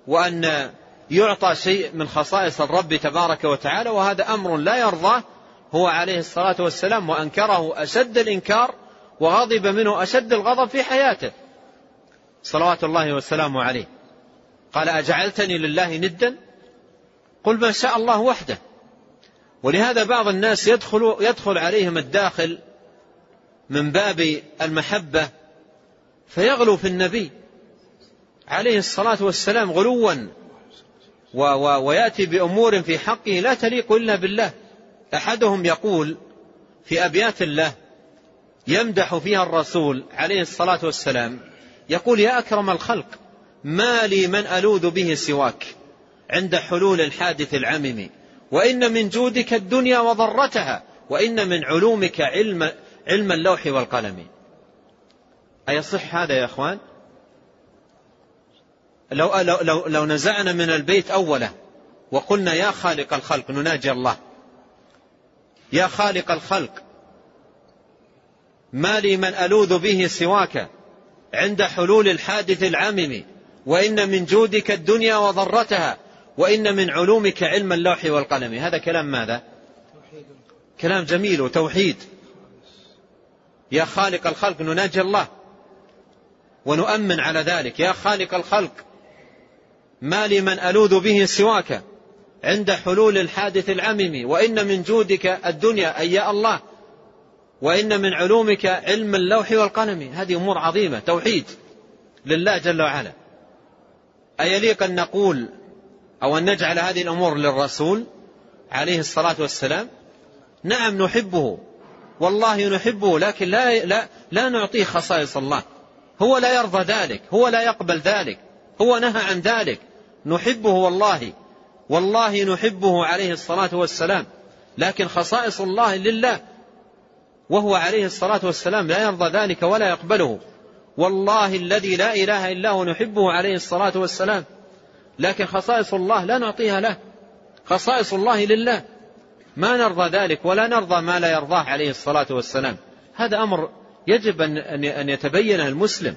وأن يعطى شيء من خصائص الرب تبارك وتعالى وهذا أمر لا يرضاه هو عليه الصلاة والسلام وأنكره أشد الإنكار وغضب منه أشد الغضب في حياته. صلوات الله وسلامه عليه. قال أجعلتني لله ندا؟ قل ما شاء الله وحده. ولهذا بعض الناس يدخل, يدخل عليهم الداخل من باب المحبة فيغلو في النبي عليه الصلاة والسلام غلوا ويأتي بأمور في حقه لا تليق إلا بالله. أحدهم يقول في أبيات الله يمدح فيها الرسول عليه الصلاة والسلام يقول يا أكرم الخلق ما لي من ألوذ به سواك عند حلول الحادث العمم. وإن من جودك الدنيا وضرتها وإن من علومك علم, علم اللوح والقلم. أيصح هذا يا أخوان؟ لو, لو, لو, لو نزعنا من البيت أوله وقلنا يا خالق الخلق نناجي الله. يا خالق الخلق ما لي من ألوذ به سواك عند حلول الحادث العمم وإن من جودك الدنيا وضرتها وإن من علومك علم اللوح والقلم. هذا كلام ماذا؟ كلام جميل وتوحيد. يا خالق الخلق نناجي الله. ونؤمن على ذلك. يا خالق الخلق ما لمن ألوذ به سواك عند حلول الحادث العمم. وإن من جودك الدنيا أي يا الله. وإن من علومك علم اللوح والقلم. هذه أمور عظيمة. توحيد لله جل وعلا. أيليق أن نقول أو أن نجعل هذه الأمور للرسول عليه الصلاة والسلام. نعم نحبه. والله نحبه لكن لا, لا, لا نعطيه خصائص الله. هو لا يرضى ذلك هو لا يقبل ذلك هو نهى عن ذلك. نحبه والله والله نحبه عليه الصلاة والسلام. لكن خصائص الله لله وهو عليه الصلاة والسلام لا يرضى ذلك ولا يقبله. والله الذي لا إله إلا هو نحبه عليه الصلاة والسلام. لكن خصائص الله لا نعطيها له. خصائص الله لله. ما نرضى ذلك ولا نرضى ما لا يرضاه عليه الصلاة والسلام. هذا أمر يجب أن يتبين المسلم.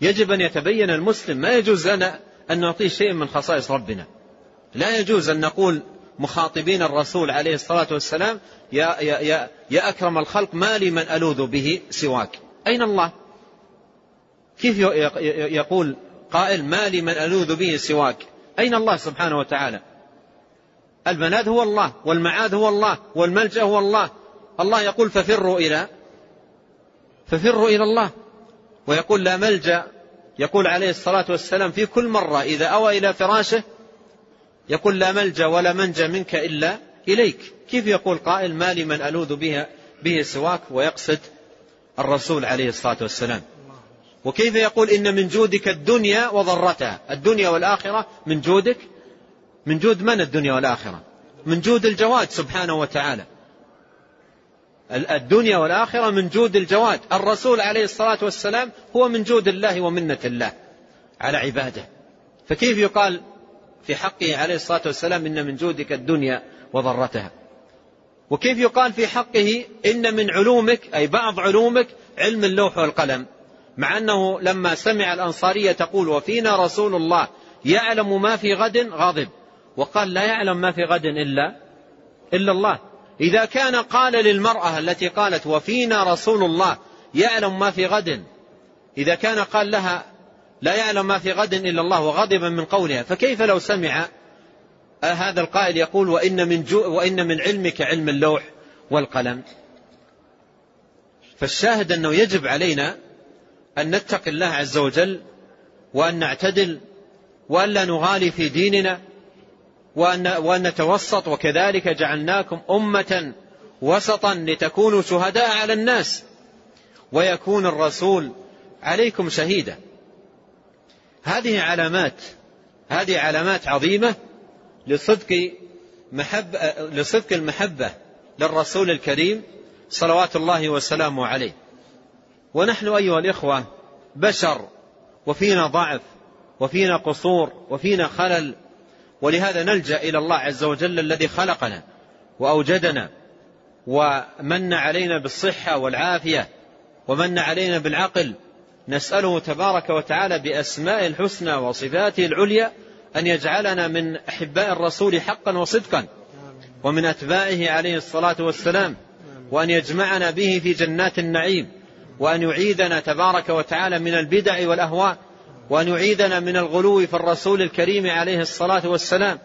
يجب أن يتبين المسلم. ما يجوز لنا أن نعطيه شيء من خصائص ربنا. لا يجوز أن نقول مخاطبين الرسول عليه الصلاة والسلام يا, يا, يا, يا أكرم الخلق ما لي من ألوذ به سواك. أين الله؟ كيف يقول قائل ما لي من ألوذ به سواك. أين الله سبحانه وتعالى؟ المناد هو الله والمعاد هو الله والملجأ هو الله. الله يقول ففروا إلى ففروا إلى الله. ويقول لا ملجأ. يقول عليه الصلاة والسلام في كل مرة إذا أوى إلى فراشه. يقول لا ملجأ ولا منجى منك إلا إليك. كيف يقول قائل ما لي من ألوذ به, به سواك ويقصد الرسول عليه الصلاة والسلام. وكيف يقول إن من جودك الدنيا وضرتها؟ الدنيا والآخرة من جودك؟ من جود من الدنيا والآخرة؟ من جود الجواد سبحانه وتعالى. الدنيا والآخرة من جود الجواد. الرسول عليه الصلاة والسلام هو من جود الله ومنة الله على عباده. فكيف يقال في حقه عليه الصلاة والسلام إن من جودك الدنيا وضرتها؟ وكيف يقال في حقه إن من علومك أي بعض علومك علم اللوح والقلم؟ مع أنه لما سمع الأنصارية تقول وفينا رسول الله يعلم ما في غد غاضب. وقال لا يعلم ما في غد إلا إلا الله. إذا كان قال للمرأة التي قالت وفينا رسول الله يعلم ما في غد إذا كان قال لها لا يعلم ما في غد إلا الله وغضب من قولها فكيف لو سمع هذا القائل يقول وإن من, وإن من علمك علم اللوح والقلم؟ فالشاهد أنه يجب علينا أن نتقي الله عز وجل وأن نعتدل وأن لا نغالي في ديننا وأن, وأن نتوسط وكذلك جعلناكم أمة وسطا لتكونوا شهداء على الناس ويكون الرسول عليكم شهيدا. هذه علامات هذه علامات عظيمة لصدق محبة لصدق المحبة للرسول الكريم صلوات الله وسلامه عليه. ونحن أيها الإخوة بشر وفينا ضعف وفينا قصور وفينا خلل ولهذا نلجأ إلى الله عز وجل الذي خلقنا وأوجدنا ومن علينا بالصحة والعافية ومن علينا بالعقل. نسأله تبارك وتعالى باسماء الحسنى وصفاته العليا أن يجعلنا من أحباء الرسول حقا وصدقا ومن أتباعه عليه الصلاة والسلام وأن يجمعنا به في جنات النعيم. وأن يعيذنا تبارك وتعالى من البدع والأهواء وأن يعيذنا من الغلو في الرسول الكريم عليه الصلاة والسلام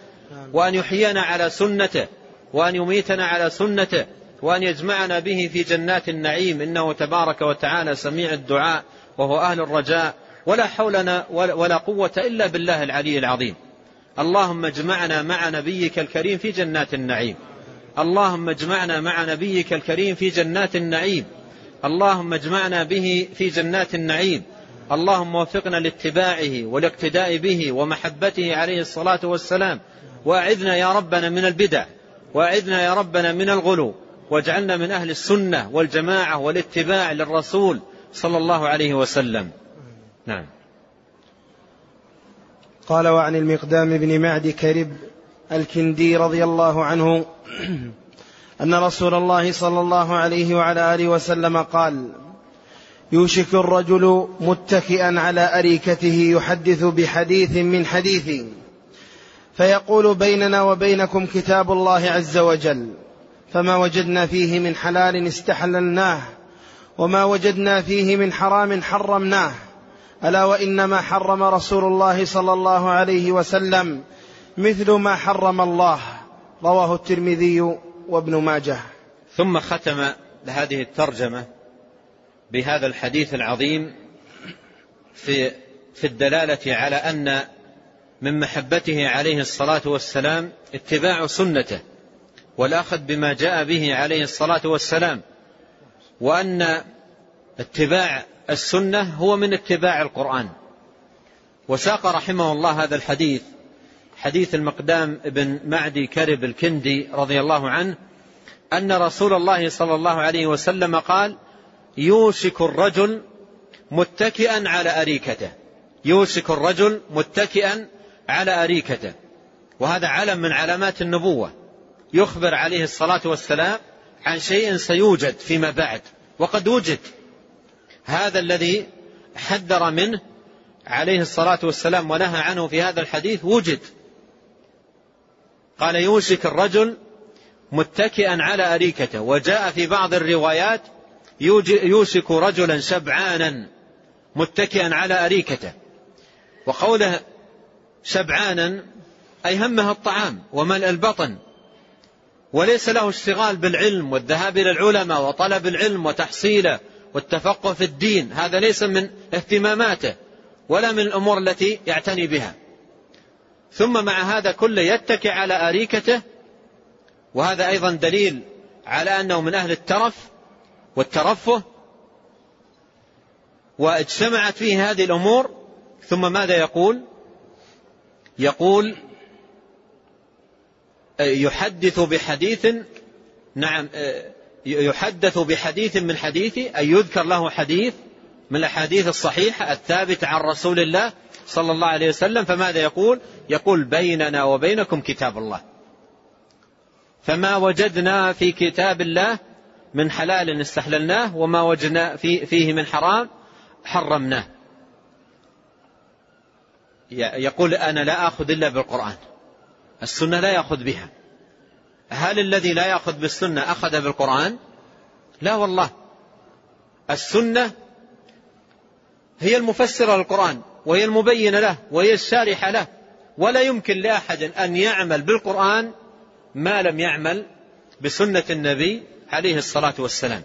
وأن يحيينا على سنته وأن يميتنا على سنته وأن يجمعنا به في جنات النعيم. إنه تبارك وتعالى سميع الدعاء وهو أهل الرجاء. ولا حولنا ولا قوة إلا بالله العلي العظيم. اللهم اجمعنا مع نبيك الكريم في جنات النعيم. اللهم اجمعنا مع نبيك الكريم في جنات النعيم. اللهم اجمعنا به في جنات النعيم. اللهم وفقنا لاتباعه والاقتداء به ومحبته عليه الصلاة والسلام. وأعذنا يا ربنا من البدع. وأعذنا يا ربنا من الغلو. واجعلنا من أهل السنة والجماعة والاتباع للرسول صلى الله عليه وسلم. نعم. قال وعن المقدام بن معد كرب الكندي رضي الله عنه أن رسول الله صلى الله عليه وعلى آله وسلم قال يوشك الرجل متكئا على أريكته يحدث بحديث من حديث فيقول بيننا وبينكم كتاب الله عز وجل فما وجدنا فيه من حلال استحللناه وما وجدنا فيه من حرام حرمناه ألا وإنما حرم رسول الله صلى الله عليه وسلم مثل ما حرم الله رواه الترمذي وابن ماجه. ثم ختم هذه الترجمة بهذا الحديث العظيم في في الدلالة على أن من محبته عليه الصلاة والسلام اتباع سنته والآخذ بما جاء به عليه الصلاة والسلام وأن اتباع السنة هو من اتباع القرآن. وساق رحمه الله هذا الحديث حديث المقدام بن معدي كرب الكندي رضي الله عنه أن رسول الله صلى الله عليه وسلم قال يوشك الرجل متكئا على أريكته. يوشك الرجل متكئا على أريكته. وهذا علم من علامات النبوة. يخبر عليه الصلاة والسلام عن شيء سيوجد فيما بعد. وقد وجد هذا الذي حذر منه عليه الصلاة والسلام ونهى عنه في هذا الحديث وجد. قال يوشك الرجل متكئا على أريكته وجاء في بعض الروايات يوشك رجلا شبعانا متكئا على أريكته. وقوله شبعانا أي همه الطعام وملء البطن وليس له اشتغال بالعلم والذهاب إلى العلماء وطلب العلم وتحصيله والتفقه في الدين هذا ليس من اهتماماته ولا من الأمور التي يعتني بها. ثم مع هذا كله يتكئ على أريكته وهذا أيضا دليل على أنه من أهل الترف والترفه واجتمعت فيه هذه الأمور. ثم ماذا يقول؟ يقول يحدث بحديث نعم يحدث بحديث من حديثي أي يذكر له حديث من الأحاديث الصحيحة الثابتة عن رسول الله صلى الله عليه وسلم فماذا يقول؟ يقول بيننا وبينكم كتاب الله. فما وجدنا في كتاب الله من حلال استحللناه وما وجدنا فيه من حرام حرمناه. يقول أنا لا أخذ إلا بالقرآن. السنة لا يأخذ بها. هل الذي لا يأخذ بالسنة أخذ بالقرآن؟ لا والله. السنة هي المفسرة للقرآن. وهي المبينة له وهي الشارحة له. ولا يمكن لأحد أن يعمل بالقرآن ما لم يعمل بسنة النبي عليه الصلاة والسلام.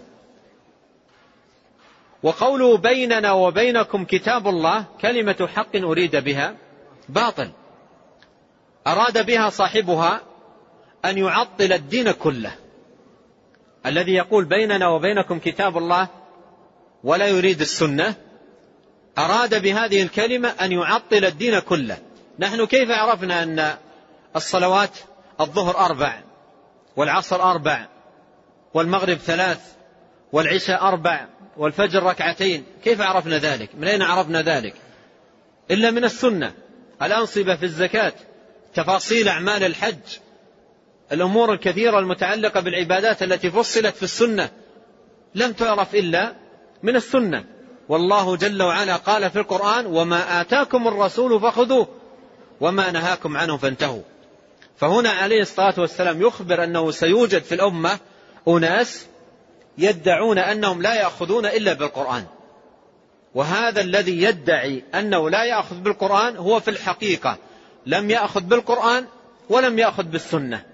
وقوله بيننا وبينكم كتاب الله كلمة حق أريد بها باطل. أراد بها صاحبها أن يعطل الدين كله. الذي يقول بيننا وبينكم كتاب الله ولا يريد السنة أراد بهذه الكلمة أن يعطل الدين كله. نحن كيف عرفنا أن الصلوات الظهر أربع والعصر أربع والمغرب ثلاث والعشاء أربع والفجر ركعتين؟ كيف عرفنا ذلك؟ من أين عرفنا ذلك؟ إلا من السنة. الأنصبة في الزكاة تفاصيل أعمال الحج الأمور الكثيرة المتعلقة بالعبادات التي فصلت في السنة لم تعرف إلا من السنة. والله جل وعلا قال في القرآن وما آتاكم الرسول فخذوه وما نهاكم عنه فانتهوا. فهنا عليه الصلاة والسلام يخبر أنه سيوجد في الأمة أناس يدعون أنهم لا يأخذون إلا بالقرآن. وهذا الذي يدعي أنه لا يأخذ بالقرآن هو في الحقيقة لم يأخذ بالقرآن ولم يأخذ بالسنة.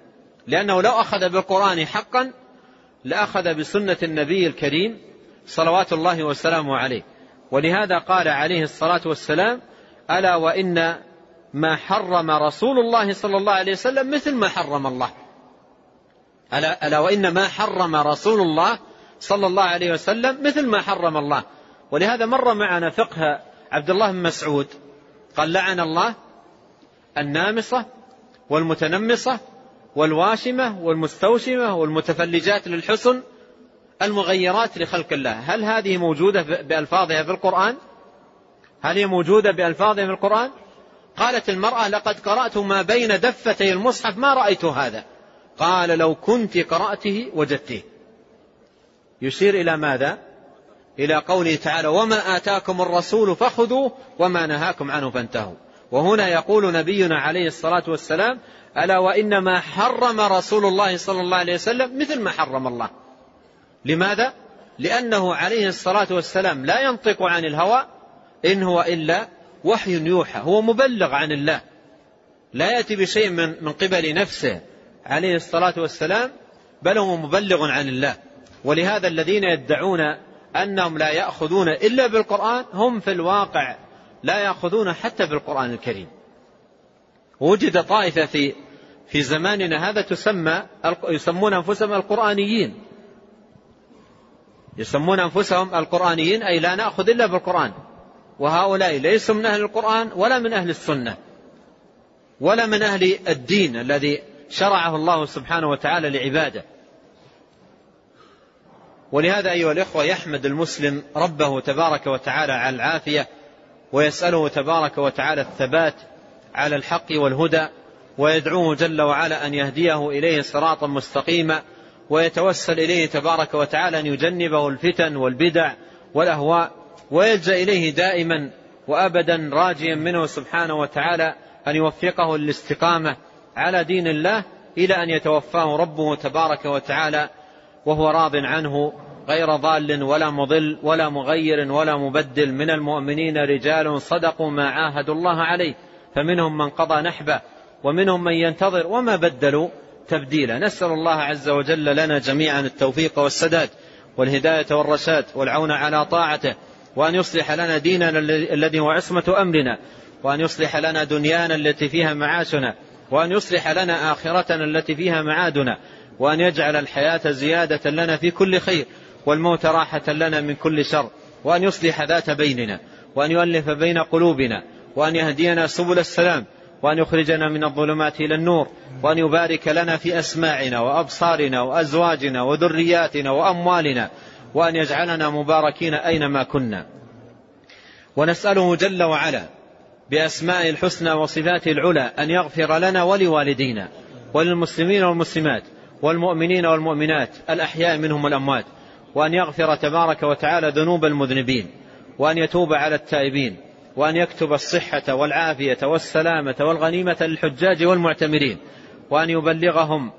لأنه لو أخذ بالقرآن حقا لأخذ بسنة النبي الكريم صلوات الله وسلامه عليه. ولهذا قال عليه الصلاة والسلام ألا وإن ما حرم رسول الله صلى الله عليه وسلم مثل ما حرم الله. ألا, ألا وإن ما حرم رسول الله صلى الله عليه وسلم مثل ما حرم الله. ولهذا مر معنا فقه عبد الله بن مسعود قال لعن الله النامصة والمتنمصة والواشمة والمستوشمة والمتفلجات للحسن المغيرات لخلق الله. هل هذه موجودة بألفاظها في القرآن؟ هل هي موجودة بألفاظها في القرآن؟ قالت المرأة لقد قرأت ما بين دفتي المصحف ما رأيت هذا. قال لو كنت قرأته وجدته. يشير إلى ماذا؟ إلى قوله تعالى وما آتاكم الرسول فخذوه وما نهاكم عنه فانتهوا. وهنا يقول نبينا عليه الصلاة والسلام ألا وإنما حرم رسول الله صلى الله عليه وسلم مثل ما حرم الله. لماذا؟ لأنه عليه الصلاة والسلام لا ينطق عن الهوى إن هو إلا وحي يوحى هو مبلغ عن الله. لا يأتي بشيء من, من قبل نفسه عليه الصلاة والسلام بل هو مبلغ عن الله. ولهذا الذين يدعون أنهم لا يأخذون إلا بالقرآن هم في الواقع لا يأخذون حتى بالقرآن الكريم. وجد طائفة في في زماننا هذا تسمى يسمون أنفسهم القرآنيين. يسمون أنفسهم القرآنيين أي لا نأخذ إلا بالقرآن. وهؤلاء ليسوا من أهل القرآن ولا من أهل السنة ولا من أهل الدين الذي شرعه الله سبحانه وتعالى لعباده. ولهذا أيها الإخوة يحمد المسلم ربه تبارك وتعالى على العافية ويسأله تبارك وتعالى الثبات على الحق والهدى ويدعوه جل وعلا أن يهديه إليه صراطا مستقيما ويتوسل إليه تبارك وتعالى أن يجنبه الفتن والبدع والأهواء ويلجأ إليه دائما وأبدا راجيا منه سبحانه وتعالى أن يوفقه للاستقامة على دين الله إلى أن يتوفاه ربه تبارك وتعالى وهو راض عنه غير ضال ولا مضل ولا مغير ولا مبدل من المؤمنين رجال صدقوا ما عاهدوا الله عليه فمنهم من قضى نحبه ومنهم من ينتظر وما بدلوا تبديلا. نسأل الله عز وجل لنا جميعا التوفيق والسداد والهداية والرشاد والعون على طاعته وأن يصلح لنا ديننا الذي هو عصمة أمرنا وأن يصلح لنا دنيانا التي فيها معاشنا وأن يصلح لنا آخرتنا التي فيها معادنا وأن يجعل الحياة زيادة لنا في كل خير والموت راحة لنا من كل شر وأن يصلح ذات بيننا وأن يؤلف بين قلوبنا وأن يهدينا سبل السلام وأن يخرجنا من الظلمات إلى النور وأن يبارك لنا في أسماعنا وأبصارنا وأزواجنا وذرياتنا وأموالنا وأن يجعلنا مباركين أينما كنا. ونسأله جل وعلا بأسماء الحسنى وصفاته العلى أن يغفر لنا ولوالدينا وللمسلمين والمسلمات والمؤمنين والمؤمنات الأحياء منهم والأموات وأن يغفر تبارك وتعالى ذنوب المذنبين وأن يتوب على التائبين. وأن يكتب الصحة والعافية والسلامة والغنيمة للحجاج والمعتمرين وأن يبلغهم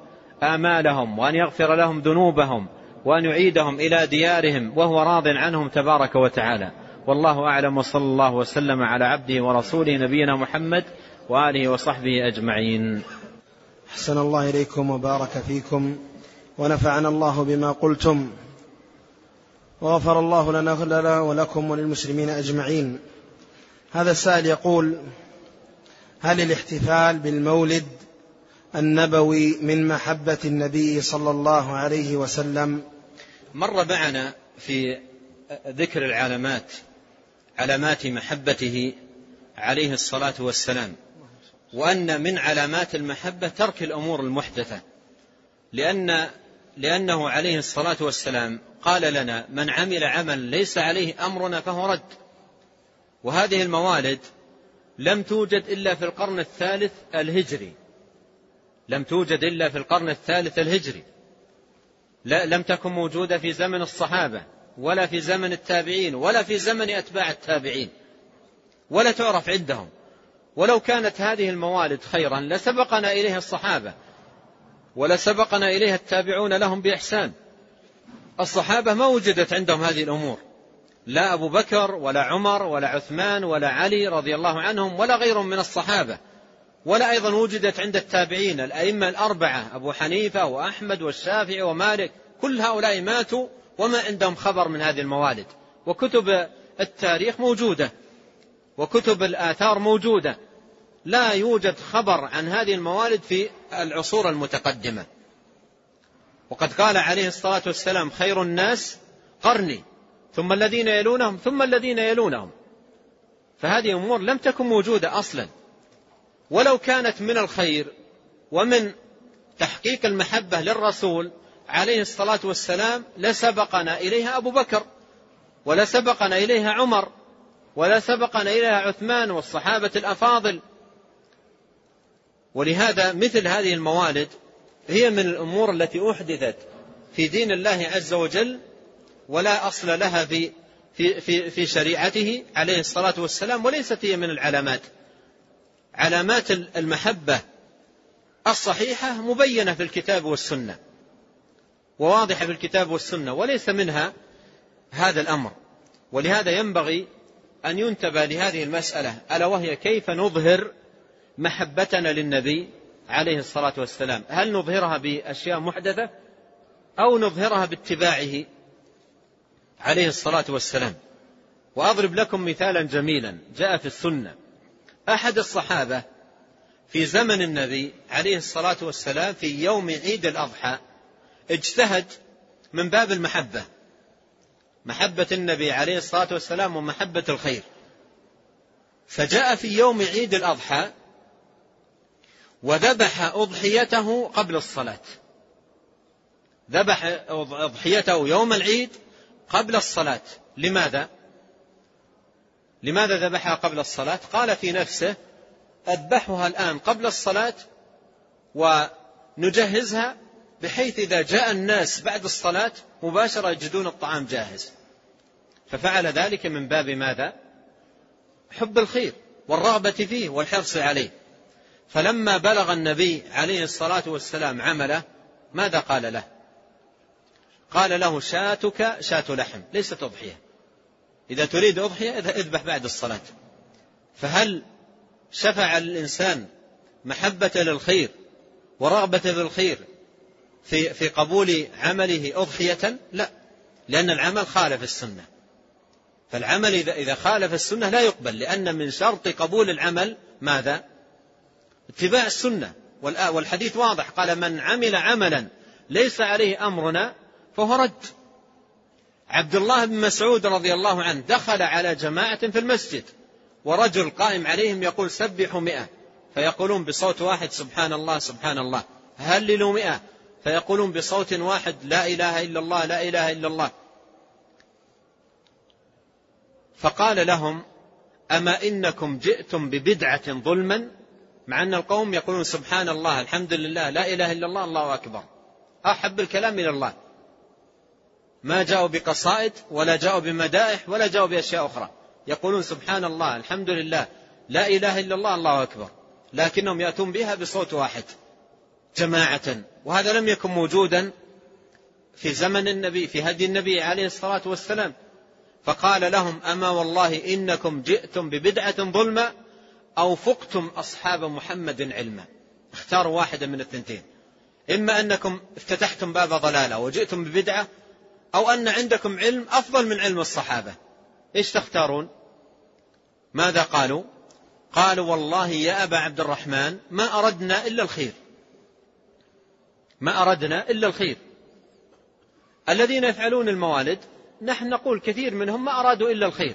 آمالهم وأن يغفر لهم ذنوبهم وأن يعيدهم إلى ديارهم وهو راض عنهم تبارك وتعالى. والله أعلم وصلى الله وسلم على عبده ورسوله نبينا محمد وآله وصحبه أجمعين. أحسن الله إليكم وبارك فيكم ونفعنا الله بما قلتم وغفر الله لنا ولكم وللمسلمين أجمعين. هذا السائل يقول هل الاحتفال بالمولد النبوي من محبة النبي صلى الله عليه وسلم؟ مر معنا في ذكر العلامات علامات محبته عليه الصلاة والسلام وأن من علامات المحبة ترك الأمور المحدثة لأن لأنه عليه الصلاة والسلام قال لنا من عمل عمل ليس عليه أمرنا فهو رد. وهذه الموالد لم توجد إلا في القرن الثالث الهجري. لم توجد إلا في القرن الثالث الهجري. لا لم تكن موجودة في زمن الصحابة ولا في زمن التابعين ولا في زمن أتباع التابعين ولا تعرف عندهم. ولو كانت هذه الموالد خيرا لسبقنا إليها الصحابة ولسبقنا إليها التابعون لهم بإحسان. الصحابة ما وجدت عندهم هذه الأمور. لا أبو بكر ولا عمر ولا عثمان ولا علي رضي الله عنهم ولا غيرهم من الصحابة. ولا أيضا وجدت عند التابعين الأئمة الأربعة أبو حنيفة وأحمد والشافعي ومالك كل هؤلاء ماتوا وما عندهم خبر من هذه الموالد. وكتب التاريخ موجودة وكتب الآثار موجودة. لا يوجد خبر عن هذه الموالد في العصور المتقدمة. وقد قال عليه الصلاة والسلام خير الناس قرني. ثم الذين يلونهم ثم الذين يلونهم. فهذه أمور لم تكن موجودة أصلا. ولو كانت من الخير ومن تحقيق المحبة للرسول عليه الصلاة والسلام لسبقنا إليها أبو بكر ولسبقنا إليها عمر ولسبقنا إليها عثمان والصحابة الأفاضل. ولهذا مثل هذه الموالد هي من الأمور التي أحدثت في دين الله عز وجل ولا أصل لها في في في في شريعته عليه الصلاة والسلام وليست هي من العلامات. علامات المحبة الصحيحة مبينة في الكتاب والسنة وواضحة في الكتاب والسنة وليس منها هذا الأمر. ولهذا ينبغي أن ينتبه لهذه المسألة ألا وهي كيف نظهر محبتنا للنبي عليه الصلاة والسلام؟ هل نظهرها بأشياء محدثة أو نظهرها باتباعه عليه الصلاة والسلام. وأضرب لكم مثالا جميلا جاء في السنة. أحد الصحابة في زمن النبي عليه الصلاة والسلام في يوم عيد الأضحى اجتهد من باب المحبة. محبة النبي عليه الصلاة والسلام ومحبة الخير. فجاء في يوم عيد الأضحى وذبح أضحيته قبل الصلاة. ذبح أضحيته يوم العيد قبل الصلاة. لماذا؟ لماذا ذبحها قبل الصلاة؟ قال في نفسه أذبحها الآن قبل الصلاة ونجهزها بحيث إذا جاء الناس بعد الصلاة مباشرة يجدون الطعام جاهز. ففعل ذلك من باب ماذا؟ حب الخير والرغبة فيه والحرص عليه. فلما بلغ النبي عليه الصلاة والسلام عمله ماذا قال له؟ قال له شاتك شاة لحم. ليست أضحية إذا تريد أضحية اذبح بعد الصلاة. فهل شفع الإنسان محبة للخير ورغبة في الخير في في قبول عمله أضحية؟ لا. لأن العمل خالف السنة. فالعمل إذا إذا خالف السنة لا يقبل لأن من شرط قبول العمل ماذا؟ اتباع السنة. والحديث واضح. قال من عمل عملا ليس عليه أمرنا فهو رد عبد الله بن مسعود رضي الله عنه دخل على جماعة في المسجد ورجل قائم عليهم يقول سبحوا مئة فيقولون بصوت واحد سبحان الله سبحان الله. هللوا مئة فيقولون بصوت واحد لا إله إلا الله لا إله إلا الله. فقال لهم أما إنكم جئتم ببدعة ظلما؟ مع أن القوم يقولون سبحان الله الحمد لله لا إله إلا الله الله أكبر. أحب الكلام إلى الله. ما جاءوا بقصائد ولا جاءوا بمدائح ولا جاءوا بأشياء أخرى. يقولون سبحان الله الحمد لله لا إله إلا الله الله أكبر. لكنهم يأتون بها بصوت واحد جماعة. وهذا لم يكن موجودا في زمن النبي في هدي النبي عليه الصلاة والسلام. فقال لهم أما والله إنكم جئتم ببدعة ظلمة أو فقتم أصحاب محمد علما. اختاروا واحدة من الثنتين. إما أنكم افتتحتم باب ضلالة وجئتم ببدعة أو أن عندكم علم أفضل من علم الصحابة. إيش تختارون؟ ماذا قالوا؟ قالوا والله يا أبا عبد الرحمن ما أردنا إلا الخير. ما أردنا إلا الخير. الذين يفعلون الموالد نحن نقول كثير منهم ما أرادوا إلا الخير.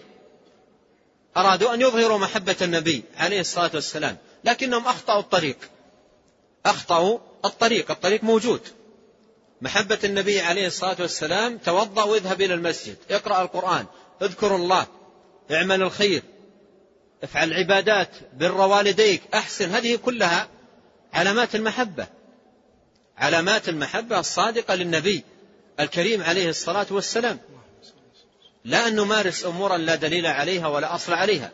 أرادوا أن يظهروا محبة النبي عليه الصلاة والسلام لكنهم أخطأوا الطريق. أخطأوا الطريق. الطريق موجود. محبة النبي عليه الصلاة والسلام توضأ واذهب إلى المسجد. اقرأ القرآن. اذكر الله. اعمل الخير. افعل عبادات بر والديك. أحسن. هذه كلها علامات المحبة. علامات المحبة الصادقة للنبي الكريم عليه الصلاة والسلام. لا أن نمارس أمورا لا دليل عليها ولا أصل عليها.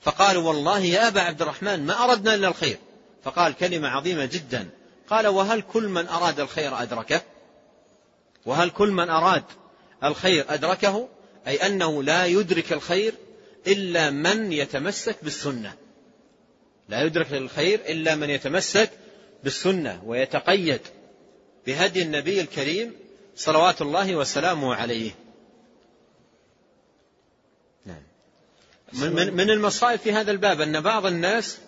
فقالوا والله يا أبا عبد الرحمن ما أردنا إلا الخير. فقال كلمة عظيمة جدا. قال وهل كل من أراد الخير أدركه؟ وهل كل من أراد الخير أدركه؟ أي أنه لا يدرك الخير إلا من يتمسك بالسنة. لا يدرك الخير إلا من يتمسك بالسنة ويتقيد بهدي النبي الكريم صلوات الله وسلامه عليه. نعم. من, من المصائب في هذا الباب أن بعض الناس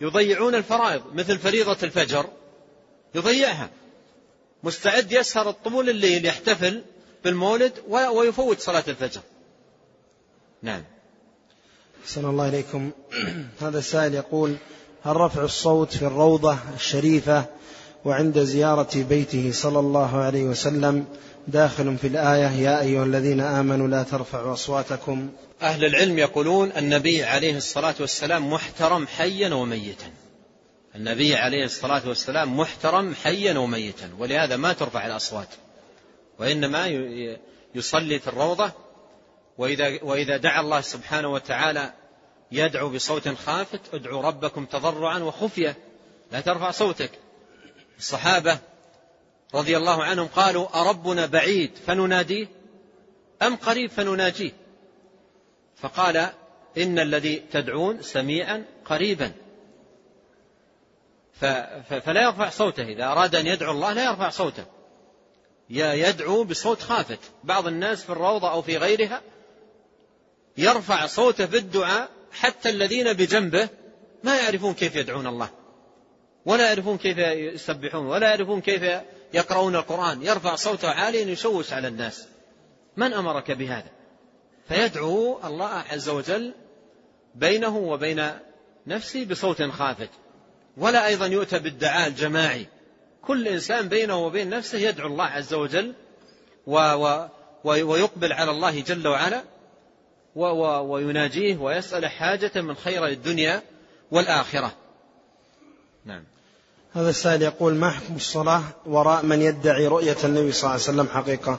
يضيعون الفرائض مثل فريضة الفجر. يضيعها. مستعد يسهر الطول الليل يحتفل بالمولد ويفوت صلاة الفجر. نعم. أحسن الله إليكم. هذا السائل يقول هل رفع الصوت في الروضة الشريفة وعند زيارة بيته صلى الله عليه وسلم داخل في الآية؟ يا أيها الذين آمنوا لا ترفعوا أصواتكم. أهل العلم يقولون النبي عليه الصلاة والسلام محترم حيا وميتا. النبي عليه الصلاة والسلام محترم حيا وميتا ولهذا ما ترفع الأصوات وإنما يصلي في الروضة وإذا, وإذا دعا الله سبحانه وتعالى يدعو بصوت خافت ادعوا ربكم تضرعا وخفية لا ترفع صوتك. الصحابة رضي الله عنهم قالوا أربنا بعيد فنناديه أم قريب فنناجيه؟ فقال إن الذي تدعون سميعا قريبا. فلا يرفع صوته. إذا أراد أن يدعو الله لا يرفع صوته. يدعو بصوت خافت. بعض الناس في الروضة أو في غيرها يرفع صوته في الدعاء حتى الذين بجنبه ما يعرفون كيف يدعون الله. ولا يعرفون كيف يسبحون ولا يعرفون كيف يقرؤون القرآن. يرفع صوته عاليا يشوش على الناس. من أمرك بهذا؟ فيدعو الله عز وجل بينه وبين نفسه بصوت خافت. ولا أيضا يؤتى بالدعاء الجماعي. كل إنسان بينه وبين نفسه يدعو الله عز وجل و و ويقبل على الله جل وعلا و و ويناجيه ويسأل حاجة من خير الدنيا والآخرة. نعم. هذا السائل يقول ما حكم الصلاة وراء من يدعي رؤية النبي صلى الله عليه وسلم حقيقة؟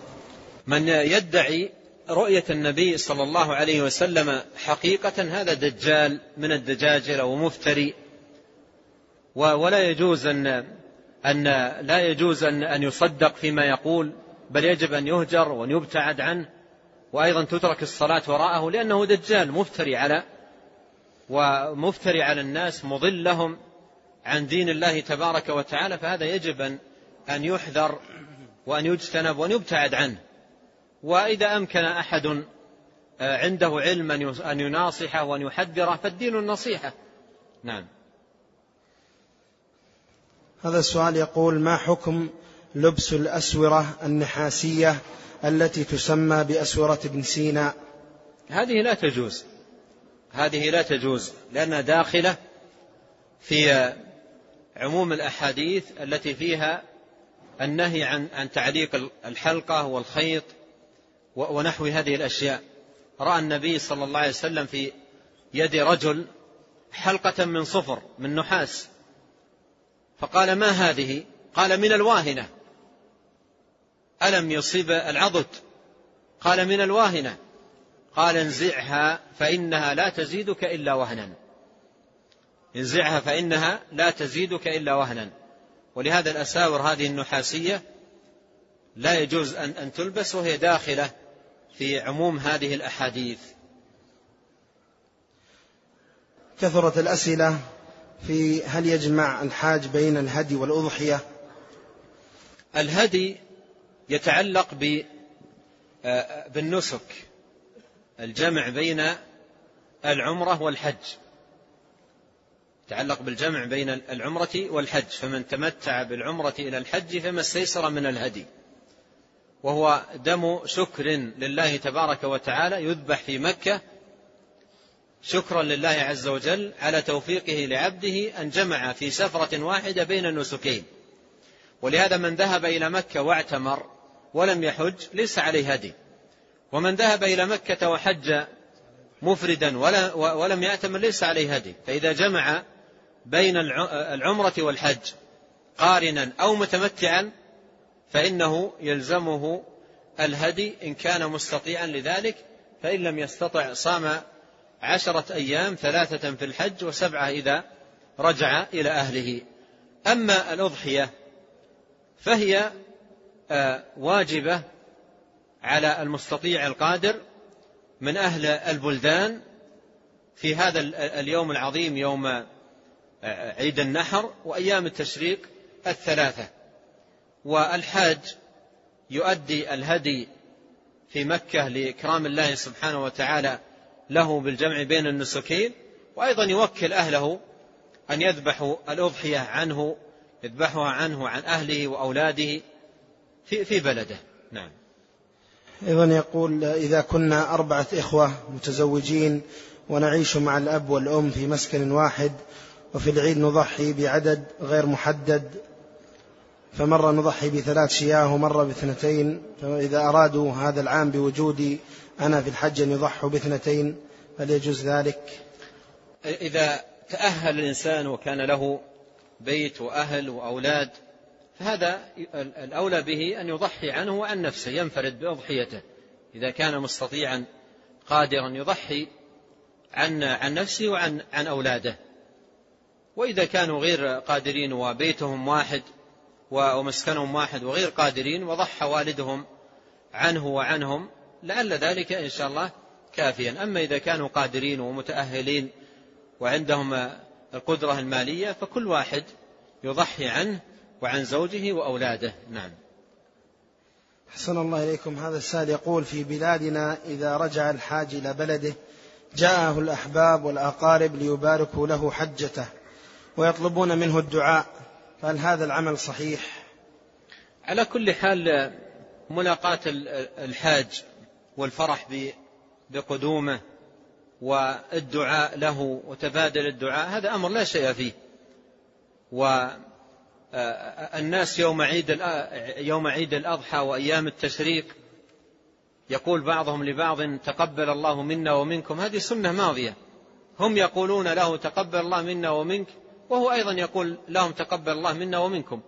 من يدعي رؤية النبي صلى الله عليه وسلم حقيقة هذا دجال من الدجاجلة ومفتري ولا يجوز أن أن لا يجوز أن أن يصدق فيما يقول بل يجب أن يهجر وأن يبتعد عنه وأيضا تترك الصلاة وراءه لأنه دجال مفتري على ومفتري على الناس مضل لهم عن دين الله تبارك وتعالى فهذا يجب أن أن يحذر وأن يجتنب وأن يبتعد عنه. وإذا أمكن أحد آه، عنده علم أن يناصحه وأن يحذره فالدين النصيحة. نعم. هذا السؤال يقول ما حكم لبس الأسورة النحاسية التي تسمى بأسورة ابن سينا؟ هذه لا تجوز. هذه لا تجوز لأنها داخلة في عموم الأحاديث التي فيها النهي عن عن تعليق الحلقة والخيط ونحو هذه الأشياء. رأى النبي صلى الله عليه وسلم في يد رجل حلقة من صفر من نحاس. فقال ما هذه؟ قال من الواهنة. ألم يصيب العضد؟ قال من الواهنة. قال انزعها فإنها لا تزيدك إلا وهنا. انزعها فإنها لا تزيدك إلا وهنا. ولهذا الأساور هذه النحاسية لا يجوز أن, أن تلبس وهي داخلة في عموم هذه الأحاديث. كثرت الأسئلة. في هل يجمع الحاج بين الهدي والأضحية؟ الهدي يتعلق آه، بالنسك الجمع بين العمرة والحج. يتعلق بالجمع بين العمرة والحج فمن تمتع بالعمرة إلى الحج فما استيسر من الهدي. وهو دم شكر لله تبارك وتعالى يذبح في مكة شكرا لله عز وجل على توفيقه لعبده أن جمع في سفرة واحدة بين النسكين. ولهذا من ذهب إلى مكة واعتمر ولم يحج ليس عليه هدي. ومن ذهب إلى مكة وحج مفردا ولم يأتمر ليس عليه هدي. فإذا جمع بين العمرة والحج قارنا أو متمتعا فإنه يلزمه الهدي إن كان مستطيعا لذلك فإن لم يستطع صام عشرة أيام ثلاثة في الحج وسبعة إذا رجع إلى أهله. أما الأضحية فهي آه، واجبة على المستطيع القادر من أهل البلدان في هذا اليوم العظيم يوم آه، عيد النحر وأيام التشريق الثلاثة. والحاج يؤدي الهدي في مكة لإكرام الله سبحانه وتعالى له بالجمع بين النسكين وأيضا يوكل أهله أن يذبحوا الأضحية عنه يذبحها عنه عن أهله وأولاده في, في بلده. نعم. أيضا يقول إذا كنا أربعة إخوة متزوجين ونعيش مع الأب والأم في مسكن واحد وفي العيد نضحي بعدد غير محدد فمرة نضحي بثلاث شياه ومرة باثنتين فإذا أرادوا هذا العام بوجودي أنا في الحج أن يضحوا باثنتين هل يجوز ذلك. إذا تأهل الإنسان وكان له بيت وأهل وأولاد فهذا الأولى به أن يضحي عنه وعن نفسه ينفرد بأضحيته. إذا كان مستطيعا قادرا يضحي عن عن نفسه وعن عن أولاده. وإذا كانوا غير قادرين وبيتهم واحد ومسكنهم واحد وغير قادرين وضحى والدهم عنه وعنهم لعل ذلك إن شاء الله كافيا. أما إذا كانوا قادرين ومتأهلين وعندهم القدرة المالية فكل واحد يضحي عنه وعن زوجه وأولاده. نعم. حسن الله إليكم. هذا السائل يقول في بلادنا إذا رجع الحاج إلى بلده جاءه الأحباب والأقارب ليباركوا له حجته ويطلبون منه الدعاء. فهل هذا العمل صحيح؟ على كل حال ملاقاة الحاج والفرح بقدومه والدعاء له وتبادل الدعاء هذا أمر لا شيء فيه. والناس يوم عيد يوم عيد الأضحى وأيام التشريق يقول بعضهم لبعض تقبل الله منا ومنكم هذه سنة ماضية. هم يقولون له تقبل الله منا ومنك وهو أيضا يقول لهم تقبل الله منا ومنكم.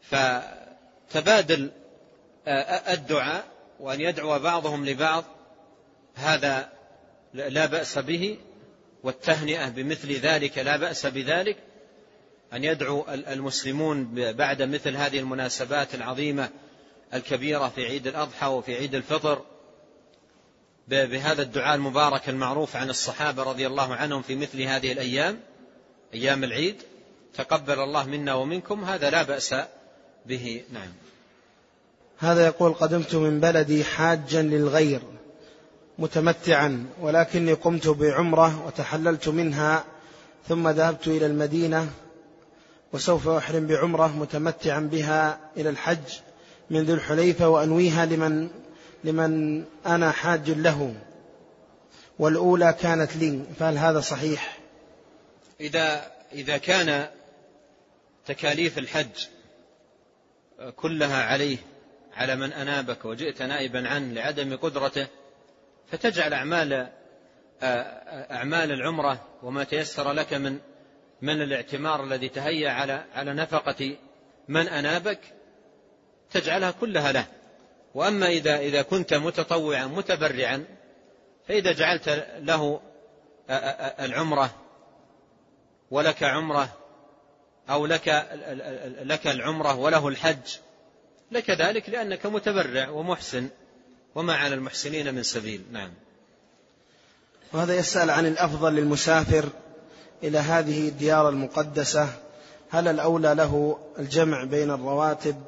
فتبادل الدعاء وأن يدعو بعضهم لبعض هذا لا بأس به والتهنئة بمثل ذلك لا بأس بذلك أن يدعو المسلمون بعد مثل هذه المناسبات العظيمة الكبيرة في عيد الأضحى وفي عيد الفطر بهذا الدعاء المبارك المعروف عن الصحابة رضي الله عنهم في مثل هذه الأيام أيام العيد تقبل الله منا ومنكم هذا لا بأس به نعم. هذا يقول قدمت من بلدي حاجا للغير متمتعا ولكني قمت بعمرة وتحللت منها ثم ذهبت إلى المدينة وسوف أحرم بعمرة متمتعا بها إلى الحج من ذي الحليفة وأنويها لمن لمن أنا حاج له والأولى كانت لي فهل هذا صحيح؟ إذا إذا كان تكاليف الحج كلها عليه على من أنابك وجئت نائبا عنه لعدم قدرته فتجعل أعمال أعمال العمرة وما تيسر لك من من الاعتمار الذي تهيأ على على نفقة من أنابك تجعلها كلها له. وأما إذا إذا كنت متطوعا متبرعا فإذا جعلت له العمرة ولك عمرة أو لك لك العمرة وله الحج لك ذلك لأنك متبرع ومحسن وما على المحسنين من سبيل. نعم. وهذا يسأل عن الأفضل للمسافر إلى هذه الديار المقدسة. هل الأولى له الجمع بين الرواتب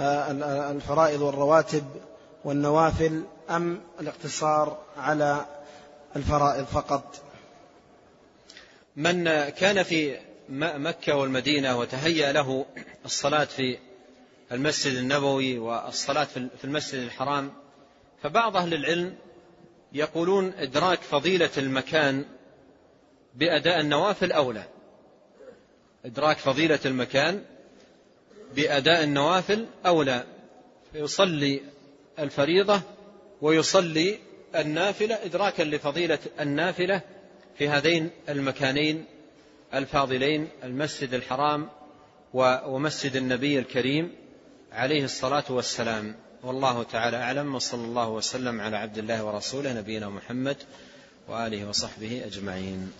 آه، الفرائض والرواتب والنوافل أم الاقتصار على الفرائض فقط؟ من كان في مكة والمدينة وتهيأ له الصلاة في المسجد النبوي والصلاة في المسجد الحرام فبعض أهل العلم يقولون إدراك فضيلة المكان بأداء النوافل أولى. إدراك فضيلة المكان بأداء النوافل أولى. فيصلي الفريضة ويصلي النافلة إدراكا لفضيلة النافلة في هذين المكانين الفاضلين المسجد الحرام ومسجد النبي الكريم. عليه الصلاة والسلام. والله تعالى أعلم وصلى الله وسلم على عبد الله ورسوله نبينا محمد وآله وصحبه أجمعين.